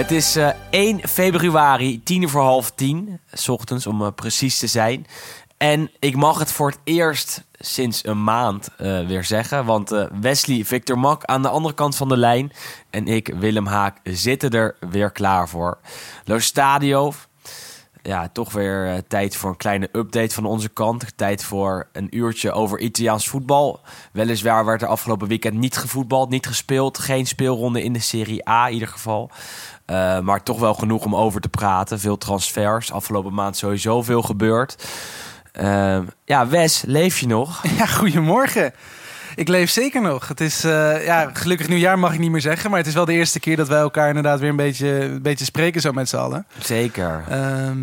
Het is eh, 1 februari, tien voor half tien, s ochtends om eh, precies te zijn. En ik mag het voor het eerst sinds een maand eh, weer zeggen. Want eh, Wesley Victor Mak aan de andere kant van de lijn en ik, Willem Haak, zitten er weer klaar voor. Lo Stadio, ja, toch weer eh, tijd voor een kleine update van onze kant. Tijd voor een uurtje over Italiaans voetbal. Weliswaar werd er afgelopen weekend niet gevoetbald, niet gespeeld. Geen speelronde in de Serie A in ieder geval. Eh, maar toch wel genoeg om over te praten. Veel transfers. Afgelopen maand sowieso veel gebeurd. Eh, ja, Wes, leef je nog? Ja, goedemorgen. Ik leef zeker nog. Het is, eh, ja, gelukkig nieuwjaar mag ik niet meer zeggen. Maar het is wel de eerste keer dat wij elkaar inderdaad weer een beetje, een beetje spreken zo met z'n allen. Zeker. Ehm,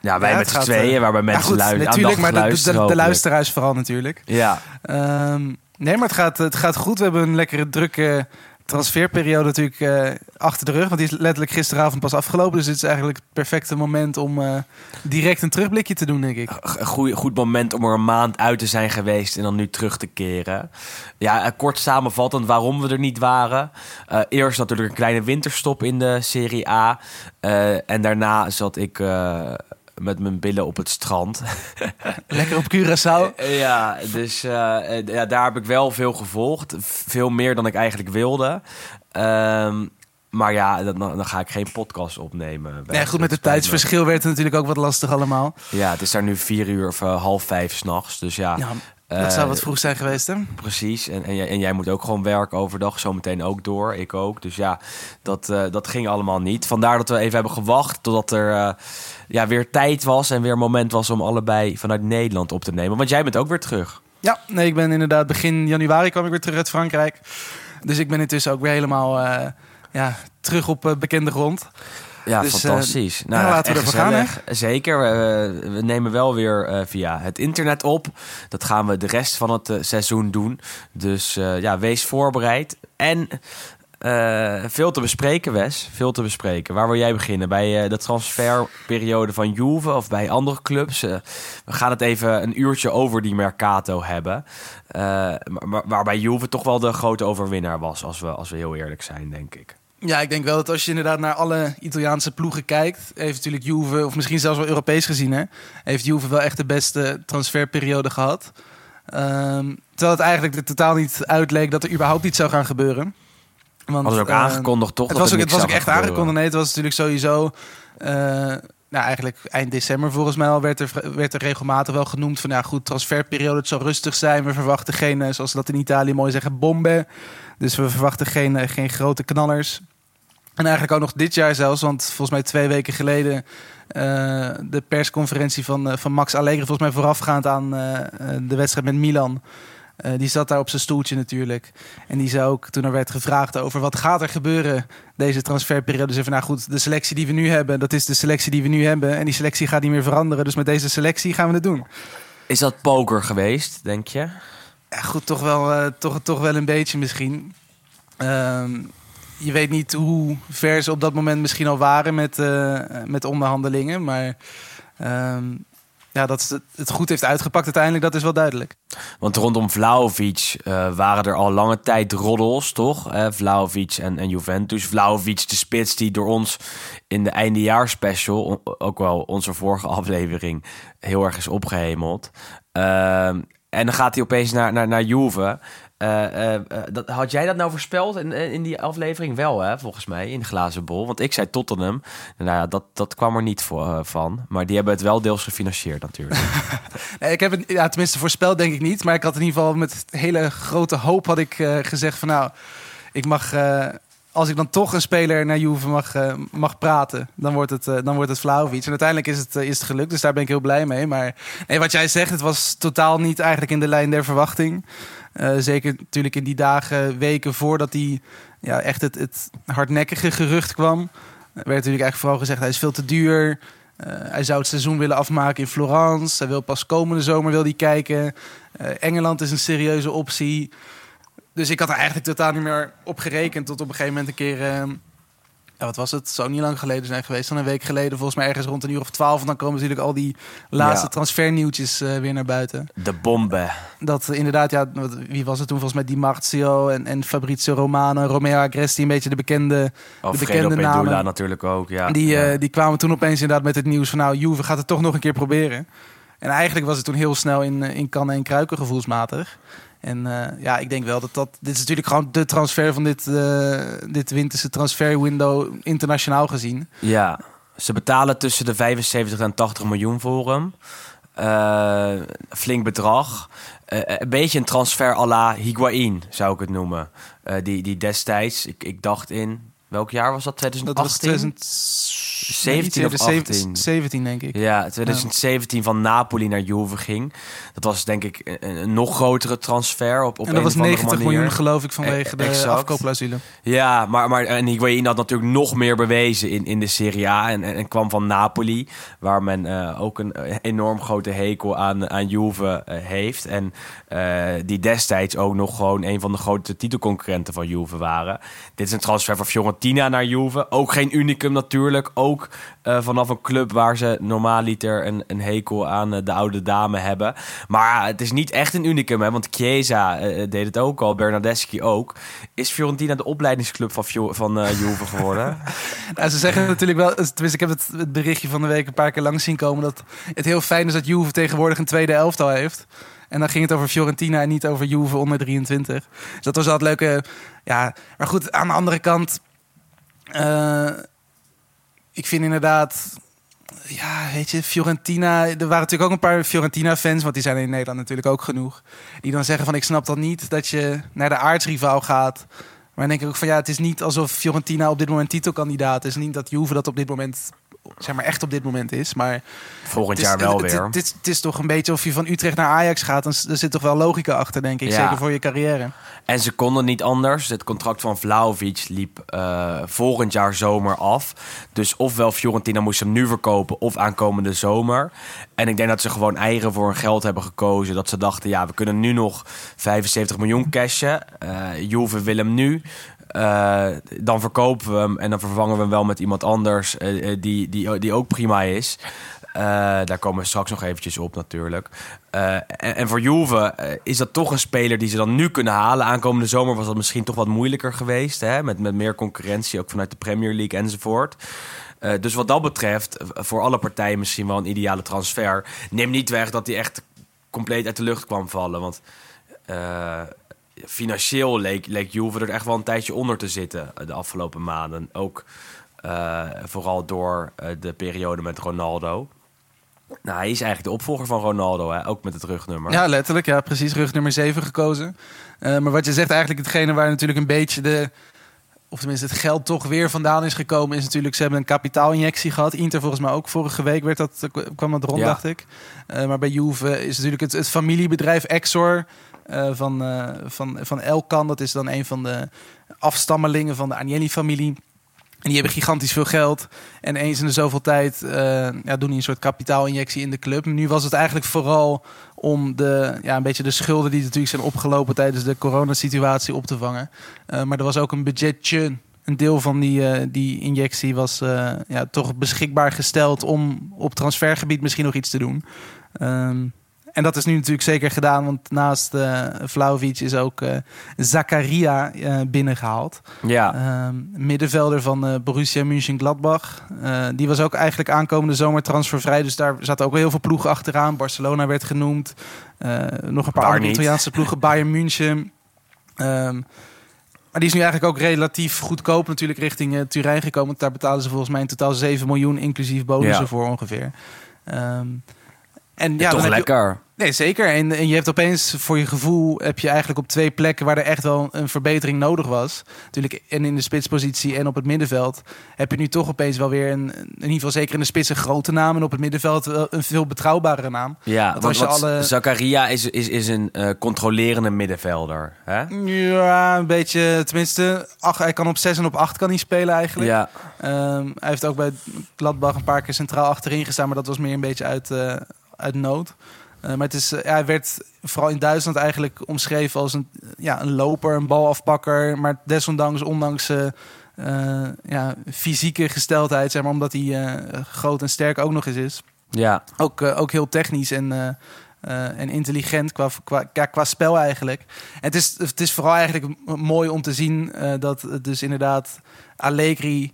Ja, wij ja, met z'n tweeën, eh, waarbij ja, mensen goed, luisteren. Natuurlijk, maar de, de, de, luisteraars vooral natuurlijk. Ja, Ehm, nee, maar het gaat, het gaat goed. We hebben een lekkere drukke transferperiode natuurlijk eh, achter de rug. Want die is letterlijk gisteravond pas afgelopen. Dus dit is eigenlijk het perfecte moment om eh, direct een terugblikje te doen, denk ik. goeie- goed moment om er een maand uit te zijn geweest en dan nu terug te keren. Ja, eh, kort samenvattend waarom we er niet waren. Eh, eerst natuurlijk een kleine winterstop in de Serie A. En daarna zat ik met mijn billen op het strand. Lekker op Curaçao. Ja, dus eh, ja, daar heb ik wel veel gevolgd. Veel meer dan ik eigenlijk wilde. Ehm, maar ja, dan, dan ga ik geen podcast opnemen. Nee, goed, met het tijdsverschil werd het natuurlijk ook wat lastig allemaal. Ja, het is daar nu vier uur of eh, half vijf s'nachts. Dus ja, Ja, dat zou wat vroeg zijn geweest, hè? Precies. En, en, jij, en jij moet ook gewoon werken overdag. Zometeen ook door. Ik ook. Dus ja, dat, eh, dat ging allemaal niet. Vandaar dat we even hebben gewacht totdat er eh, ja, weer tijd was. En weer een moment was om allebei vanuit Nederland op te nemen. Want jij bent ook weer terug. Ja, nee, ik ben inderdaad begin januari kwam ik weer terug uit Frankrijk. Dus ik ben intussen ook weer helemaal eh, ja, terug op eh, bekende grond. Ja, Dus, fantastisch. eh, nou, laten we ervoor gaan, gezellig. Zeker. We, we nemen wel weer eh, via het internet op. Dat gaan we de rest van het eh, seizoen doen. Dus ja, wees voorbereid. En veel te bespreken, Wes. Veel te bespreken. Waar wil jij beginnen? Bij de transferperiode van Juve of bij andere clubs? We gaan het even een uurtje over die Mercato hebben. Maar, waarbij Juve toch wel de grote overwinnaar was, als we, als we heel eerlijk zijn, denk ik. Ja, ik denk wel dat als je inderdaad naar alle Italiaanse ploegen kijkt, heeft natuurlijk Juve, of misschien zelfs wel Europees gezien, hè, heeft Juve wel echt de beste transferperiode gehad. Ehm, terwijl het eigenlijk er totaal niet uitleek dat er überhaupt iets zou gaan gebeuren. Want, ze ook eh, aangekondigd, toch? Het was ook, het was ook echt aangekondigd. Nee, het was natuurlijk sowieso. eh, nou, eigenlijk eind december volgens mij al werd er, werd er regelmatig wel genoemd van ja, goed, transferperiode, het zal rustig zijn. We verwachten geen, eh, zoals ze dat in Italië mooi zeggen, bomben. Dus we verwachten geen, eh, geen grote knallers. En eigenlijk ook nog dit jaar zelfs, want volgens mij twee weken geleden eh, de persconferentie van, eh, van Max Allegri, volgens mij voorafgaand aan eh, de wedstrijd met Milan. Die zat daar op zijn stoeltje natuurlijk. En die zei ook, toen er werd gevraagd over wat gaat er gebeuren deze transferperiode. Zei van nou goed, de selectie die we nu hebben, dat is de selectie die we nu hebben. En die selectie gaat niet meer veranderen. Dus met deze selectie gaan we het doen. Is dat poker geweest, denk je? Ja, goed, toch wel, toch, toch wel een beetje misschien. Ehm, je weet niet hoe ver ze op dat moment misschien al waren met, eh, met onderhandelingen. Maar ehm, ja, dat het, goed heeft uitgepakt uiteindelijk, dat is wel duidelijk. Want rondom Vlaovic eh, waren er al lange tijd roddels, toch? Eh Vlaovic en, en Juventus. Vlaovic, de spits die door ons in de eindejaarspecial, ook wel onze vorige aflevering, heel erg is opgehemeld. Ehm, en dan gaat hij opeens naar, naar, naar Juve. Eh, eh, eh, dat, had jij dat nou voorspeld in, in die aflevering? Wel, hè, volgens mij, in de glazen bol. Want ik zei Tottenham. Nou ja, dat, dat kwam er niet voor, van. Maar die hebben het wel deels gefinancierd natuurlijk. Nee, ik heb het ja, tenminste voorspeld, denk ik niet. Maar ik had in ieder geval met hele grote hoop had ik gezegd van nou, ik mag. als ik dan toch een speler naar Juve mag, mag praten, dan wordt het, dan wordt. En uiteindelijk is het, is het gelukt, dus daar ben ik heel blij mee. Maar wat jij zegt, het was totaal niet eigenlijk in de lijn der verwachting. Eh, zeker natuurlijk in die dagen, weken voordat hij ja, echt het, het hardnekkige gerucht kwam. Er werd natuurlijk eigenlijk vooral gezegd, hij is veel te duur. Eh, hij zou het seizoen willen afmaken in Florence. Hij wil pas komende zomer wil hij kijken. Eh, Engeland is een serieuze optie. Dus ik had er eigenlijk totaal niet meer op gerekend. Tot op een gegeven moment een keer... eh, ja, wat was het? Zou niet lang geleden zijn geweest. Dan een week geleden, volgens mij ergens rond een uur of twaalf. En dan komen natuurlijk al die laatste Ja. transfernieuwtjes eh, weer naar buiten. De bombe. Dat eh, inderdaad, ja, wat- wie was het toen? Volgens mij Di Marzio en, en Fabrizio Romano, Romeo Agresti, een beetje de bekende, de Alfredo bekende Pedula namen. natuurlijk ook. Ja. Die, ja. eh, die kwamen toen opeens inderdaad met het nieuws van... nou, Juve gaat het toch nog een keer proberen. En eigenlijk was het toen heel snel in, in kannen en kruiken gevoelsmatig. En eh, ja, ik denk wel dat dat... Dit is natuurlijk gewoon de transfer van dit, eh, dit winterse transferwindow internationaal gezien. Ja, ze betalen tussen de 75 en 80 miljoen voor hem. Eh, flink bedrag. Een beetje een transfer à la Higuain, zou ik het noemen. Die, die destijds, ik, ik dacht in... Welk jaar was dat? Dat 2018? was 2017 17 of 18? 17, denk ik. Ja, 2017 van Napoli naar Juve ging. Dat was denk ik een, een nog grotere transfer op, op en dat was of andere 90 manier. miljoen, geloof ik, vanwege E- de afkoopclausule. Ja, maar, maar en Higuain had natuurlijk nog meer bewezen in, in de Serie A. En, en, en kwam van Napoli, waar men eh, ook een eh, enorm grote hekel aan, aan Juve eh, heeft. En die destijds ook nog gewoon een van de grote titelconcurrenten van Juve waren. Dit is een transfer van Fiorentina naar Juve. Ook geen unicum natuurlijk. Ook eh, vanaf een club waar ze normaaliter een, een hekel aan eh, de oude dame hebben. Maar het is niet echt een unicum, hè, want Chiesa eh, deed het ook al, Bernardeschi ook. Is Fiorentina de opleidingsclub van, Fio- van Juve geworden? Nou, ze zeggen natuurlijk wel, tenminste, ik heb het, het berichtje van de week een paar keer langs zien komen, dat het heel fijn is dat Juve tegenwoordig een tweede elftal heeft. En dan ging het over Fiorentina en niet over Juve onder 23. Dus dat was altijd leuke. Ja, maar goed, aan de andere kant. eh, ik vind inderdaad. Ja, weet je, Fiorentina. Er waren natuurlijk ook een paar Fiorentina-fans, want die zijn in Nederland natuurlijk ook genoeg. Die dan zeggen: van ik snap dat niet dat je naar de aardsrivaal gaat. Maar dan denk ik ook van ja, het is niet alsof Fiorentina op dit moment titelkandidaat is. Niet dat Juve dat op dit moment, zeg maar echt op dit moment is. Maar Volgend is, jaar wel het, weer. Het, het, het is toch een beetje of je van Utrecht naar Ajax gaat. Dan er zit toch wel logica achter, denk ik. Ja. Zeker voor je carrière. En ze konden niet anders. Het contract van Vlaovic liep eh, volgend jaar zomer af. Dus ofwel Fiorentina moest hem nu verkopen of aankomende zomer. En ik denk dat ze gewoon eigen voor hun geld hebben gekozen. Dat ze dachten, ja, we kunnen nu nog 75 miljoen cashen. Eh Juve wil hem nu. Eh, dan verkopen we hem en dan vervangen we hem wel met iemand anders eh, eh, die, die, die ook prima is. Daar komen we straks nog eventjes op natuurlijk. En, voor Juve is dat toch een speler die ze dan nu kunnen halen. Aankomende zomer was dat misschien toch wat moeilijker geweest. Hè? Met, met meer concurrentie, ook vanuit de Premier League enzovoort. Dus wat dat betreft, voor alle partijen misschien wel een ideale transfer. Neem niet weg dat hij echt compleet uit de lucht kwam vallen. Want financieel leek, leek Juve er echt wel een tijdje onder te zitten eh, de afgelopen maanden. Ook eh, vooral door eh, de periode met Ronaldo. Nou, hij is eigenlijk de opvolger van Ronaldo, hè? ook met het rugnummer. Ja, letterlijk. Ja, precies. Rug nummer 7 gekozen. Maar wat je zegt, eigenlijk hetgene waar natuurlijk een beetje de... Of tenminste het geld toch weer vandaan is gekomen... is natuurlijk, ze hebben een kapitaalinjectie gehad. Inter volgens mij ook vorige week werd dat, kwam dat rond, Ja. dacht ik. Maar bij Juve is natuurlijk het, het familiebedrijf Exor... eh, van, eh, van, van Elkan. Dat is dan een van de afstammelingen van de Agnelli-familie. En die hebben gigantisch veel geld. En eens in de zoveel tijd eh, ja, doen die een soort kapitaalinjectie in de club. Nu was het eigenlijk vooral om de, ja, een beetje de schulden die natuurlijk zijn opgelopen tijdens de coronasituatie op te vangen. Maar er was ook een budgetje. Een deel van die, die injectie was ja, toch beschikbaar gesteld om op transfergebied misschien nog iets te doen. Ehm, en dat is nu natuurlijk zeker gedaan, want naast eh Vlaovic is ook eh Zakaria eh, binnengehaald. ja. Ehm, middenvelder van Borussia Mönchengladbach. Die was ook eigenlijk aankomende zomer transfervrij. Dus daar zaten ook heel veel ploegen achteraan. Barcelona werd genoemd. Nog een paar andere. Italiaanse ploegen. Bayern München. Ehm, maar die is nu eigenlijk ook relatief goedkoop natuurlijk richting Turijn gekomen. Want daar betalen ze volgens mij in totaal 7 miljoen inclusief bonussen Ja. voor ongeveer. Ehm, en ja, Toch lekker. Nee, zeker. En, en je hebt opeens voor je gevoel heb je eigenlijk op twee plekken waar er echt wel een verbetering nodig was. Natuurlijk, en in de spitspositie en op het middenveld heb je nu toch opeens wel weer een, in ieder geval zeker in de spits een grote naam en op het middenveld een veel betrouwbare naam. Ja, Want alle- Zakaria is, is, is een eh, controlerende middenvelder. Hè? Ja, een beetje, tenminste, ach, hij kan op 6 en op 8 kan hij spelen eigenlijk. Ja, Ehm, hij heeft ook bij Gladbach een paar keer centraal achterin gestaan, maar dat was meer een beetje uit, eh, uit nood. Eh, maar het is, eh, ja, hij werd vooral in Duitsland eigenlijk omschreven als een, ja, een loper, een balafpakker. Maar desondanks, ondanks eh, ja, fysieke gesteldheid, zeg maar, omdat hij groot en sterk ook nog eens is. ja. Ook, ook heel technisch en, en intelligent qua, qua, ja, qua spel eigenlijk. En het is, het is vooral eigenlijk mooi om te zien dat het dus inderdaad Allegri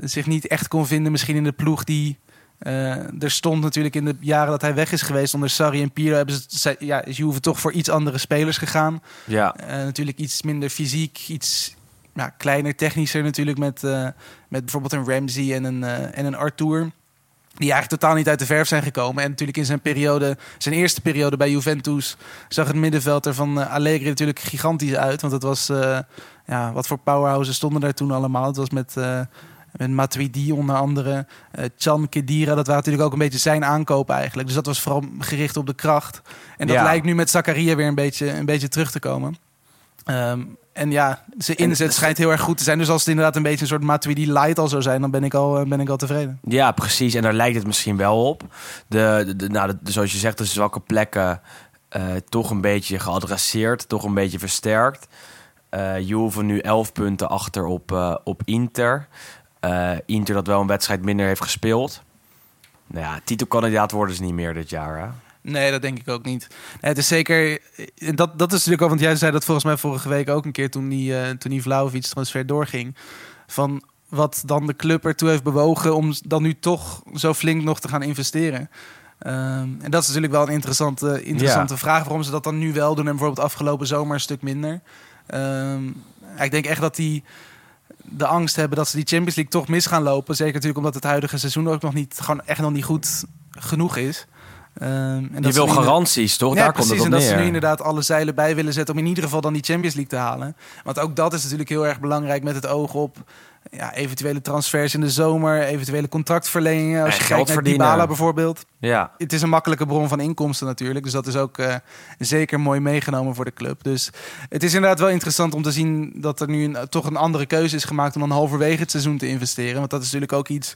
zich niet echt kon vinden. Misschien in de ploeg die eh, er stond natuurlijk in de jaren dat hij weg is geweest. Onder Sarri en Pirlo hebben ze, ja, is Juve toch voor iets andere spelers gegaan. ja. Eh, natuurlijk iets minder fysiek, iets ja, kleiner, technischer natuurlijk met, eh, met bijvoorbeeld een Ramsey en een, en een Arthur. Die eigenlijk totaal niet uit de verf zijn gekomen. En natuurlijk in zijn periode, zijn eerste periode bij Juventus, zag het middenveld er van Allegri natuurlijk gigantisch uit. Want het was, ja, wat voor powerhouses stonden daar toen allemaal. Het was met, met Matuidi onder andere. eh Chan Kedira, dat waren natuurlijk ook een beetje zijn aankopen eigenlijk. Dus dat was vooral gericht op de kracht. En dat Ja. lijkt nu met Zakaria weer een beetje, een beetje terug te komen. Ehm, en ja, zijn inzet schijnt heel erg goed te zijn. Dus als het inderdaad een beetje een soort Matuidi light al zou zijn, dan ben ik al, eh, ben ik al tevreden. Ja, precies. En daar lijkt het misschien wel op. De, de, de- nou, de- zoals je zegt, de zwakke plekken eh, toch een beetje geadresseerd, toch een beetje versterkt. Eh Juve nu 11 punten achter op, op Inter. Eh, Inter dat wel een wedstrijd minder heeft gespeeld. Nou ja, titelkandidaat worden ze niet meer dit jaar. Hè? Nee, dat denk ik ook niet. Nee, het is zeker. eh, Dat, dat is natuurlijk ook, want jij zei dat volgens mij vorige week ook een keer toen die, eh toen die Vlaovic transfer doorging. Van wat dan de club ertoe heeft bewogen om dan nu toch zo flink nog te gaan investeren. Ehm, en dat is natuurlijk wel een interessante, interessante vraag waarom ze dat dan nu wel doen en bijvoorbeeld afgelopen zomer een stuk minder. Ehm, ik denk echt dat die de angst hebben dat ze die Champions League toch mis gaan lopen. Zeker natuurlijk omdat het huidige seizoen ook nog niet, gewoon echt nog niet goed genoeg is. Ehm, en Je dat wil garanties, toch? ja, Daar precies. komt het en op dat neer. ze nu inderdaad alle zeilen bij willen zetten om in ieder geval dan die Champions League te halen. Want ook dat is natuurlijk heel erg belangrijk met het oog op ja, eventuele transfers in de zomer, eventuele contractverlengingen. Als En je geld kijkt naar verdienen. Dybala bijvoorbeeld. Ja, Het is een makkelijke bron van inkomsten natuurlijk. Dus dat is ook eh, zeker mooi meegenomen voor de club. Dus het is inderdaad wel interessant om te zien dat er nu een, toch een andere keuze is gemaakt om dan halverwege het seizoen te investeren. Want dat is natuurlijk ook iets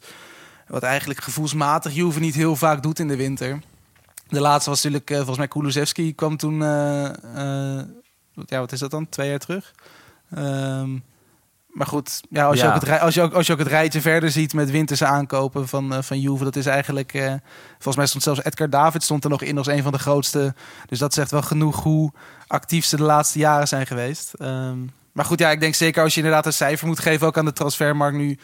wat eigenlijk gevoelsmatig Juve niet heel vaak doet in de winter. De laatste was natuurlijk, eh, volgens mij, Kulusevski kwam toen, eh, eh, ja, wat is dat dan? Twee jaar terug. Ehm, maar goed, ja, als, Je ook het, als, je ook, als je ook het rijtje verder ziet met winterse aankopen van, eh, van Juve, dat is eigenlijk, volgens mij stond zelfs Edgar David stond er nog in als een van de grootste. Dus dat zegt wel genoeg hoe actief ze de laatste jaren zijn geweest. Ehm, maar goed, ja, ik denk zeker als je inderdaad een cijfer moet geven, ook aan de transfermarkt nu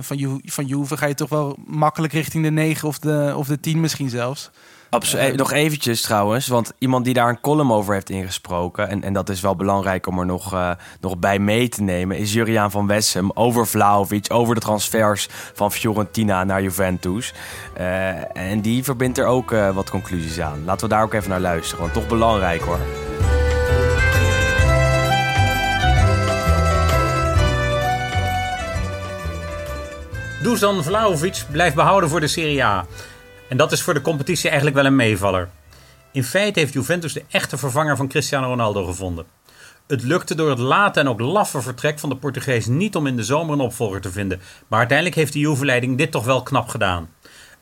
van, Ju van Juve, ga je toch wel makkelijk richting de 9 of de, of de 10 misschien zelfs. Absoluut. nog eventjes trouwens, want iemand die daar een column over heeft ingesproken... en, en dat is wel belangrijk om er nog, eh, nog bij mee te nemen... is Juriaan van Wessem over Vlaovic, over de transfers van Fiorentina naar Juventus. Eh, en die verbindt er ook eh, wat conclusies aan. Laten we daar ook even naar luisteren, want toch belangrijk hoor. Dusan Vlahovic blijft behouden voor de Serie A. En dat is voor de competitie eigenlijk wel een meevaller. In feite heeft Juventus de echte vervanger van Cristiano Ronaldo gevonden. Het lukte door het late en ook laffe vertrek van de Portugees niet om in de zomer een opvolger te vinden. Maar uiteindelijk heeft de Juve-leiding dit toch wel knap gedaan.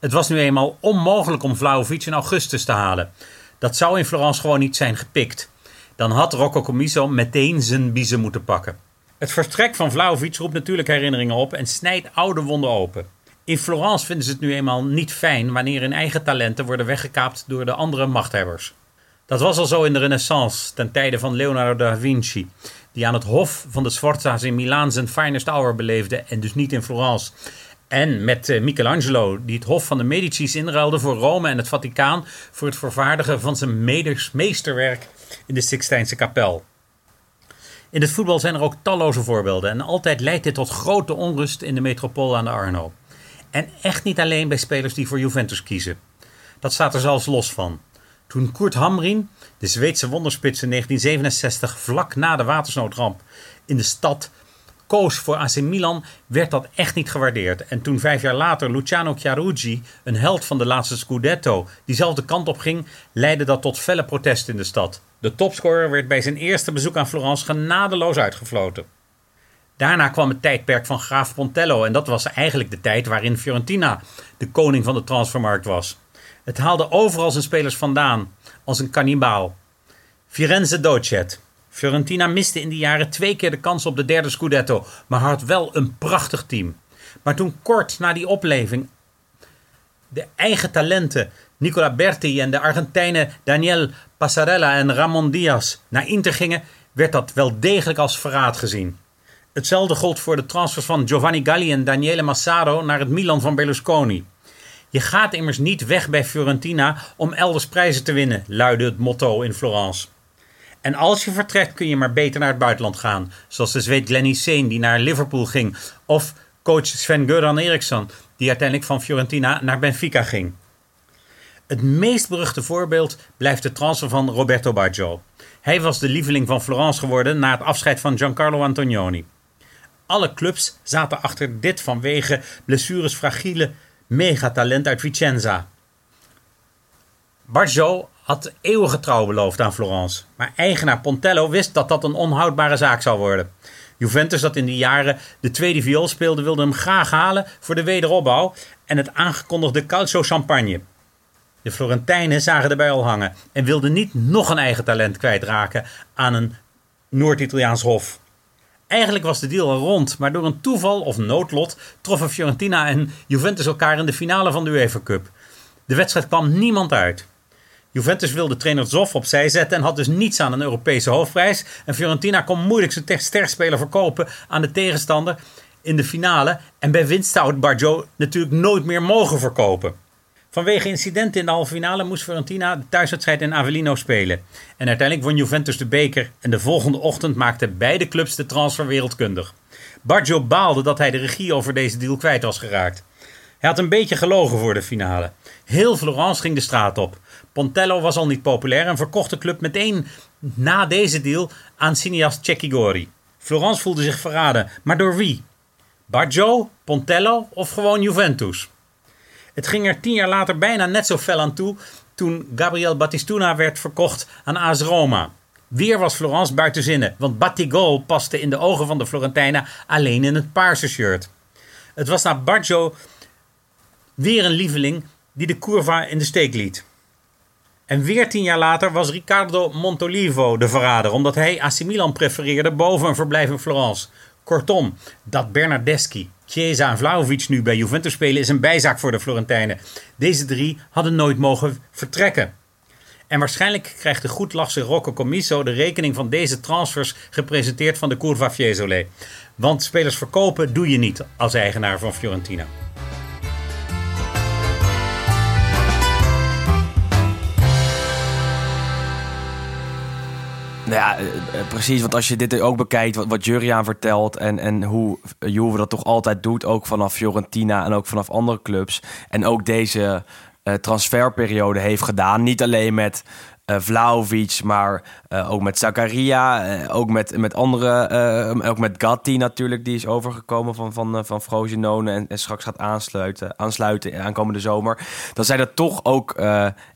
Het was nu eenmaal onmogelijk om Vlahovic in augustus te halen. Dat zou in Florence gewoon niet zijn gepikt. Dan had Rocco Commisso meteen zijn biezen moeten pakken. Het vertrek van Vlahovic roept natuurlijk herinneringen op en snijdt oude wonden open. In Florence vinden ze het nu eenmaal niet fijn wanneer hun eigen talenten worden weggekaapt door de andere machthebbers. Dat was al zo in de Renaissance, ten tijde van Leonardo da Vinci, die aan het hof van de Sforza's in Milaan zijn finest hour beleefde en dus niet in Florence. En met eh, Michelangelo, die het hof van de Medici's inruilde voor Rome en het Vaticaan voor het vervaardigen van zijn meesterwerk in de Sixtijnse kapel. In het voetbal zijn er ook talloze voorbeelden en altijd leidt dit tot grote onrust in de metropool aan de Arno. En echt niet alleen bij spelers die voor Juventus kiezen. Dat staat er zelfs los van. Toen Kurt Hamrin, de Zweedse wonderspits in 1967, vlak na de watersnoodramp in de stad koos voor AC Milan, werd dat echt niet gewaardeerd. En toen vijf jaar later Luciano Chiarugi, een held van de laatste Scudetto, diezelfde kant op ging, leidde dat tot felle protest in de stad. De topscorer werd bij zijn eerste bezoek aan Florence genadeloos uitgefloten. Daarna kwam het tijdperk van Graaf Pontello en dat was eigenlijk de tijd waarin Fiorentina de koning van de transfermarkt was. Het haalde overal zijn spelers vandaan, als een kannibaal. Firenze Docet. Fiorentina miste in die jaren twee keer de kans op de derde Scudetto, maar had wel een prachtig team. Maar toen kort na die opleving de eigen talenten Nicola Berti en de Argentijnen Daniel Passarella en Ramon Diaz naar Inter gingen, werd dat wel degelijk als verraad gezien. Hetzelfde gold voor de transfers van Giovanni Galli en Daniele Massaro naar het Milan van Berlusconi. Je gaat immers niet weg bij Fiorentina om elders prijzen te winnen, luidde het motto in Florence. En als je vertrekt kun je maar beter naar het buitenland gaan, zoals de Zweed Glennie Seen die naar Liverpool ging, of coach Sven-Göran Eriksson die uiteindelijk van Fiorentina naar Benfica ging. Het meest beruchte voorbeeld blijft de transfer van Roberto Baggio. Hij was de lieveling van Florence geworden na het afscheid van Giancarlo Antonioni. Alle clubs zaten achter dit vanwege blessures fragiele megatalent uit Vicenza. Baggio had eeuwige trouw beloofd aan Florence, maar eigenaar Pontello wist dat dat een onhoudbare zaak zou worden. Juventus, dat in die jaren de tweede viool speelde, wilde hem graag halen voor de wederopbouw en het aangekondigde calcio champagne. De Florentijnen zagen erbij al hangen en wilden niet nog een eigen talent kwijtraken aan een Noord-Italiaans hof. Eigenlijk was de deal al rond, maar door een toeval of noodlot troffen Fiorentina en Juventus elkaar in de finale van de UEFA Cup. De wedstrijd kwam niemand uit. Juventus wilde trainer Zoff opzij zetten en had dus niets aan een Europese hoofdprijs. En Fiorentina kon moeilijk zijn sterspeler verkopen aan de tegenstander in de finale. En bij winst zou het Barjo natuurlijk nooit meer mogen verkopen. Vanwege incidenten in de halve finale moest Fiorentina de thuiswedstrijd in Avellino spelen. En uiteindelijk won Juventus de beker en de volgende ochtend maakten beide clubs de transfer wereldkundig. Baggio baalde dat hij de regie over deze deal kwijt was geraakt. Hij had een beetje gelogen voor de finale. Heel Florence ging de straat op. Pontello was al niet populair en verkocht de club meteen na deze deal aan cineast Cecchigori. Florence voelde zich verraden, maar door wie? Baggio, Pontello of gewoon Juventus? Het ging er tien jaar later bijna net zo fel aan toe toen Gabriel Battistuna werd verkocht aan AS Roma. Weer was Florence buiten zinnen, want Battigol paste in de ogen van de Florentijnen alleen in het paarse shirt. Het was naar Baggio weer een lieveling die de curva in de steek liet. En weer tien jaar later was Riccardo Montolivo de verrader, omdat hij AC Milan prefereerde boven een verblijf in Florence. Kortom, dat Bernardeschi, Chiesa en Vlaovic nu bij Juventus spelen is een bijzaak voor de Florentijnen. Deze drie hadden nooit mogen vertrekken. En waarschijnlijk krijgt de goedlachse Rocco Commisso de rekening van deze transfers gepresenteerd van de Curva Fiesole. Want spelers verkopen doe je niet als eigenaar van Fiorentina. Nou ja, eh, eh, precies. Want als je dit ook bekijkt, wat, wat Juriaan vertelt... En, en hoe Juve dat toch altijd doet, ook vanaf Fiorentina en ook vanaf andere clubs... en ook deze transferperiode heeft gedaan. Niet alleen met uh, Vlaovic, maar uh, ook met Zakaria, uh, ook met, met andere, ook met Gatti natuurlijk, die is overgekomen van, van, van Frosinone en, en straks gaat aansluiten, aansluiten aankomende zomer. Dan zijn dat toch ook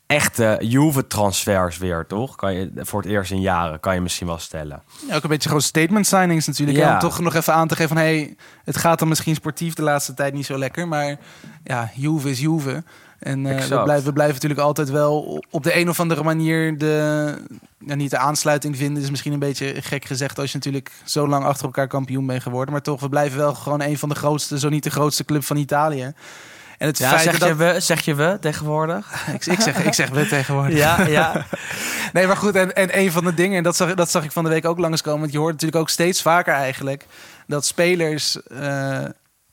echte Juve-transfers weer, toch? Kan je, voor het eerst in jaren, kan je misschien wel stellen. Ja, ook een beetje gewoon statement signings natuurlijk. Ja. Om toch nog even aan te geven van... hey, het gaat dan misschien sportief de laatste tijd niet zo lekker... maar ja, Juve is Juve. En uh, we, blijven, we blijven natuurlijk altijd wel op de een of andere manier de, niet de aansluiting vinden. is misschien een beetje gek gezegd als je natuurlijk zo lang achter elkaar kampioen bent geworden. Maar toch, we blijven wel gewoon een van de grootste, zo niet de grootste club van Italië. En het ja, feit zeg, dat... je we, zeg je we tegenwoordig? ik, ik, zeg, ik zeg we tegenwoordig. ja, ja. nee, maar goed. En, en een van de dingen, en dat zag, dat zag ik van de week ook langskomen. Want je hoort natuurlijk ook steeds vaker eigenlijk dat spelers... Uh,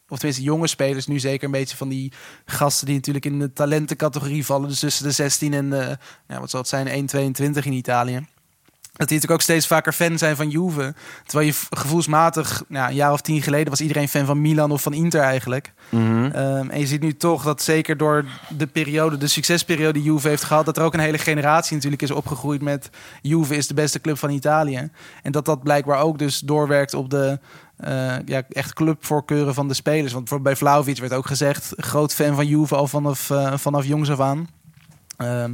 of tenminste jonge spelers, nu zeker een beetje van die gasten die natuurlijk in de talentencategorie vallen. Dus tussen de 16 en de, ja, wat zal het zijn, 1,22 in Italië. dat die natuurlijk ook steeds vaker fan zijn van Juve. Terwijl je gevoelsmatig, nou, een jaar of tien geleden was iedereen fan van Milan of van Inter eigenlijk. Mhm. Ehm, en je ziet nu toch dat zeker door de periode, de succesperiode die Juve heeft gehad, dat er ook een hele generatie natuurlijk is opgegroeid met Juve is de beste club van Italië. En dat dat blijkbaar ook dus doorwerkt op de eh, ja, echt clubvoorkeuren van de spelers. Want bij Vlaovic werd ook gezegd, groot fan van Juve al vanaf, eh, vanaf jongs af aan. Ehm,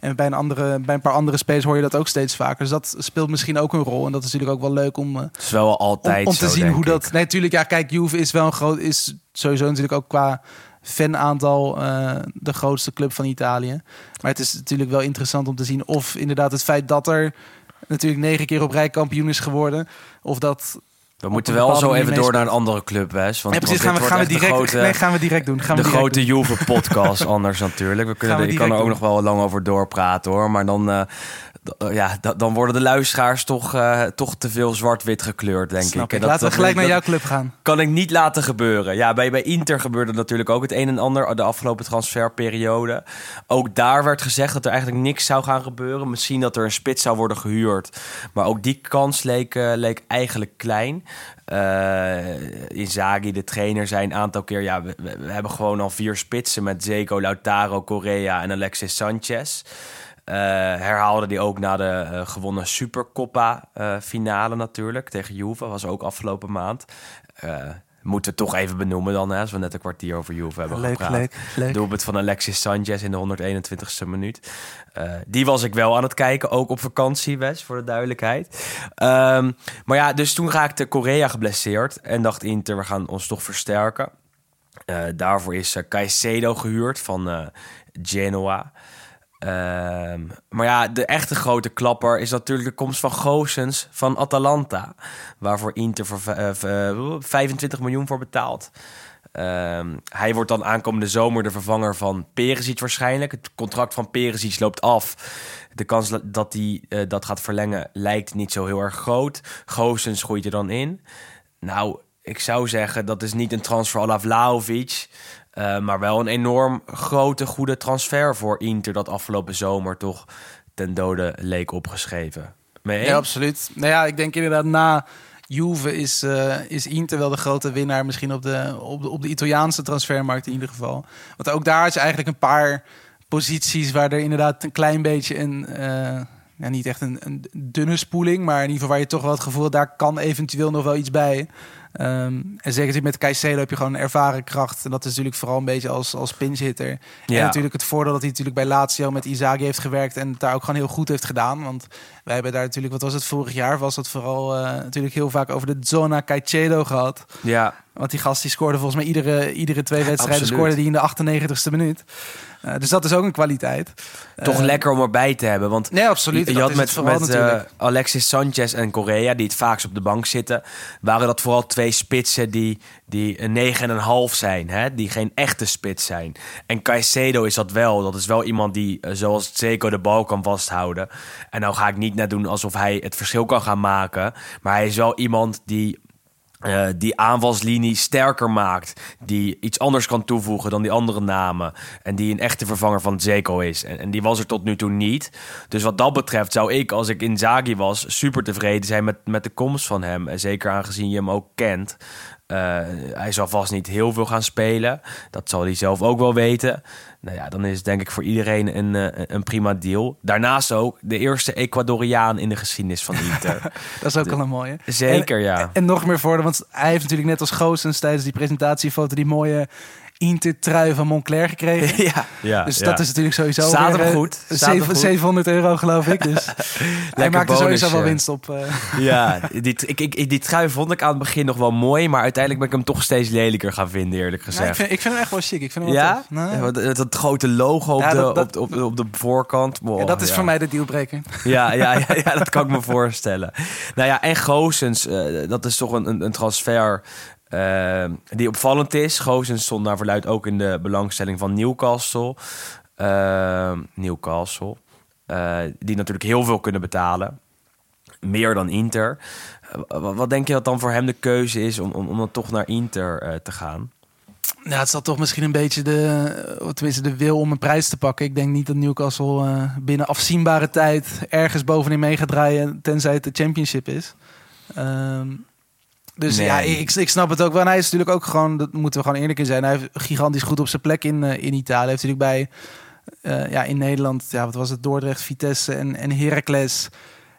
en bij een, andere, bij een paar andere spelers hoor je dat ook steeds vaker. Dus dat speelt misschien ook een rol. En dat is natuurlijk ook wel leuk om, eh, Het is wel altijd om te zo, zien hoe ik. dat. Nee, natuurlijk. Ja, kijk, Juve is wel een groot. Is sowieso natuurlijk ook qua fanaantal eh de grootste club van Italië. Maar het is natuurlijk wel interessant om te zien of inderdaad het feit dat er natuurlijk negen keer op rij kampioen is geworden, of dat. We moeten wel zo even door naar een andere club, Wes. Want, Nee, precies. want Gaan we, gaan we direct. grote, nee, gaan we direct doen. Gaan we de direct grote. Juve-podcast anders natuurlijk. We kunnen er, we kan er ook nog wel lang over doorpraten hoor. Maar dan, eh, ja, d- dan worden de luisteraars toch, eh, toch te veel zwart-wit gekleurd, denk Snap ik. ik. Dat- Laten we dat- gelijk naar jouw club gaan. kan ik niet laten gebeuren. Ja, bij, bij Inter gebeurde natuurlijk ook het een en ander de afgelopen transferperiode. Ook daar werd gezegd dat er eigenlijk niks zou gaan gebeuren. Misschien dat er een spits zou worden gehuurd. Maar ook die kans leek, eh, leek eigenlijk klein. Eh Inzaghi, de trainer, zei een aantal keer... ja, we, we- we hebben gewoon al vier spitsen met Zeko, Lautaro, Correa en Alexis Sanchez. Eh, herhaalde die ook na de eh, gewonnen Supercoppa eh, finale natuurlijk tegen Juve. Was ook afgelopen maand. Moeten we toch even benoemen dan, hè, als we net een kwartier over Juve hebben Leuk, gepraat. leuk, leuk. Doelpunt van Alexis Sanchez in de 121ste minuut. Die was ik wel aan het kijken, ook op vakantie, Wes, voor de duidelijkheid. Ehm, maar ja, dus toen raakte Korea geblesseerd en dacht Inter, we gaan ons toch versterken. Daarvoor is uh, Caicedo gehuurd van Genoa. Ehm, maar ja, de echte grote klapper is natuurlijk de komst van Goossens van Atalanta. Waarvoor Inter voor v- eh, v- eh, 25 miljoen voor betaalt. Ehm, hij wordt dan aankomende zomer de vervanger van Perisic waarschijnlijk. Het contract van Perisic loopt af. De kans dat- hij eh, dat gaat verlengen lijkt niet zo heel erg groot. Goossens groeit er dan in. Nou, ik zou zeggen dat is niet een transfer à la Vlahovic... eh, maar wel een enorm grote, goede transfer voor Inter... dat afgelopen zomer toch ten dode leek opgeschreven. Mee? Ja, absoluut. Nou ja, ik denk inderdaad na Juve is, eh, is Inter wel de grote winnaar misschien op de, op, de, op de Italiaanse transfermarkt in ieder geval. Want ook daar is eigenlijk een paar posities waar er inderdaad een klein beetje een... eh, ja, niet echt een, een dunne spoeling, maar in ieder geval waar je toch wel het gevoel hebt, daar kan eventueel nog wel iets bij. Ehm, en zeker met Caicedo heb je gewoon een ervaren kracht. En dat is natuurlijk vooral een beetje als, als pinch hitter. En Ja. natuurlijk het voordeel dat hij natuurlijk bij Lazio met Izagi heeft gewerkt en het daar ook gewoon heel goed heeft gedaan. Want wij hebben daar natuurlijk, wat was het vorig jaar, was het vooral eh, natuurlijk heel vaak over de Zona Caicedo gehad. Ja, Want die gast die scoorde volgens mij iedere, iedere twee wedstrijden Absoluut. scoorde die in de 98ste minuut. Eh, dus dat is ook een kwaliteit. toch Eh, lekker om erbij te hebben. Want Nee, absoluut. Je, had met, met eh, Alexis Sanchez en Correa, die het vaakst op de bank zitten, waren dat vooral twee spitsen die, die een 9,5 zijn. Hè? Die geen echte spits zijn. En Caicedo is dat wel. Dat is wel iemand die, zoals Zeko, de bal kan vasthouden. En nou ga ik niet net doen alsof hij het verschil kan gaan maken. Maar hij is wel iemand die eh, die aanvalslinie sterker maakt. Die iets anders kan toevoegen dan die andere namen. En die een echte vervanger van Zeko is. En, en die was er tot nu toe niet. Dus wat dat betreft zou ik, als ik Inzaghi was... super tevreden zijn met, met de komst van hem. En zeker aangezien je hem ook kent. Eh, hij zal vast niet heel veel gaan spelen. Dat zal hij zelf ook wel weten. Nou ja, dan is het denk ik voor iedereen een, eh, een prima deal. Daarnaast ook de eerste Ecuadoriaan in de geschiedenis van Inter. Dat is ook al een mooie. Zeker, en, ja. En nog meer voordeel, want hij heeft natuurlijk net als Goossens tijdens die presentatiefoto die mooie Inter-trui van Montclair gekregen. ja, ja, Dus ja. dat is natuurlijk sowieso Staat weer, eh, goed. Staat zeven- hem goed. 700 euro geloof ik. Dus hij maakt er sowieso wel winst op. eh. Ja, die, ik, ik, die trui vond ik aan het begin nog wel mooi, maar uiteindelijk ben ik hem toch steeds lelijker gaan vinden, eerlijk Ja, ik, gezegd. vind, ik vind hem echt wel chic. Ik vind hem Ja? tof. Nou, Ja, want Dat, dat grote logo op, Ja, de, dat- dat- op, op, de, op de voorkant. Wow, ja, dat is ja. voor mij de dealbreaker. Ja, ja, ja, ja, dat kan ik me voorstellen. Nou ja, en Goossens, eh, dat is toch een, een, een transfer eh, die opvallend is. Goossens stond naar verluid ook in de belangstelling van Newcastle. Eh, Newcastle. Eh, die natuurlijk heel veel kunnen betalen. Meer dan Inter. Eh, wat, denk je dat dan voor hem de keuze is om, om, om dan toch naar Inter eh, te gaan? Ja, het zal toch misschien een beetje de, tenminste de wil om een prijs te pakken. Ik denk niet dat Newcastle binnen afzienbare tijd ergens bovenin mee gaat draaien, tenzij het de championship is. Ehm, dus Nee. ja, ik, ik snap het ook wel. En hij is natuurlijk ook gewoon, dat moeten we gewoon eerlijk in zijn. Hij heeft gigantisch goed op zijn plek in, eh, in Italië. Hij heeft natuurlijk bij, eh, ja, in Nederland, ja, wat was het, Dordrecht, Vitesse en, en Heracles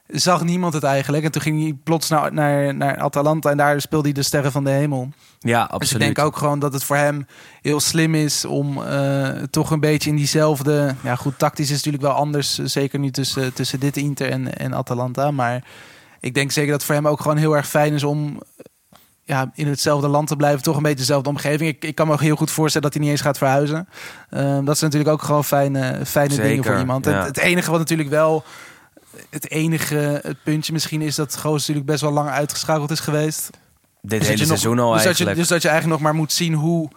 zag niemand het eigenlijk. En toen ging hij plots naar, naar, naar Atalanta en daar speelde hij de sterren van de hemel. Ja, absoluut. Dus ik denk ook gewoon dat het voor hem heel slim is om eh, toch een beetje in diezelfde... Ja goed, tactisch is natuurlijk wel anders. Zeker nu tussen, tussen dit Inter en, en Atalanta. Maar ik denk zeker dat het voor hem ook gewoon heel erg fijn is om... Ja, in hetzelfde land te blijven, toch een beetje dezelfde omgeving. Ik, ik kan me ook heel goed voorstellen dat hij niet eens gaat verhuizen. Ehm, dat is natuurlijk ook gewoon fijne, fijne dingen voor iemand. ja. Het, het enige wat natuurlijk wel, het enige het puntje misschien is dat Goos natuurlijk best wel lang uitgeschakeld is geweest. Dit Dus hele nog- seizoen al dus dat, je, dus dat je eigenlijk nog maar moet zien hoe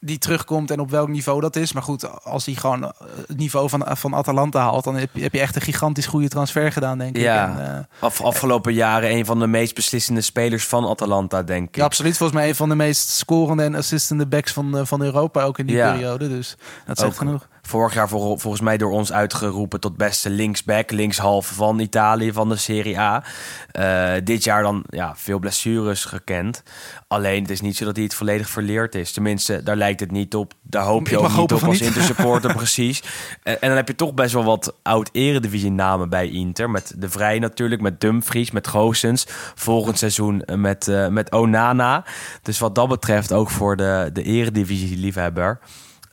die terugkomt en op welk niveau dat is. Maar goed, als hij gewoon eh, het niveau van, van Atalanta haalt, dan heb je, heb je echt een gigantisch goede transfer gedaan, denk ik. Ja. Eh, Af, afgelopen jaren een van de meest beslissende spelers van Atalanta, denk ik. ja, absoluut. Volgens mij een van de meest scorende en assistende backs van, eh, van Europa ook in die Ja. periode. Dus dat zegt Ook genoeg. Vorig jaar vol- volgens mij door ons uitgeroepen tot beste linksback, linkshalf van Italië van de Serie A. Eh, dit jaar dan ja, veel blessures gekend. Alleen het is niet zo dat hij het volledig verleerd is. Tenminste, daar lijkt het niet op. Daar hoop je ook niet op als. Inter-supporter, precies. En, en dan heb je toch best wel wat oud-eredivisie-namen bij Inter. Met De Vrij natuurlijk, met Dumfries, met Goossens. Volgend seizoen eh, met, eh, met Onana. Dus wat dat betreft ook voor de, de eredivisie-liefhebber...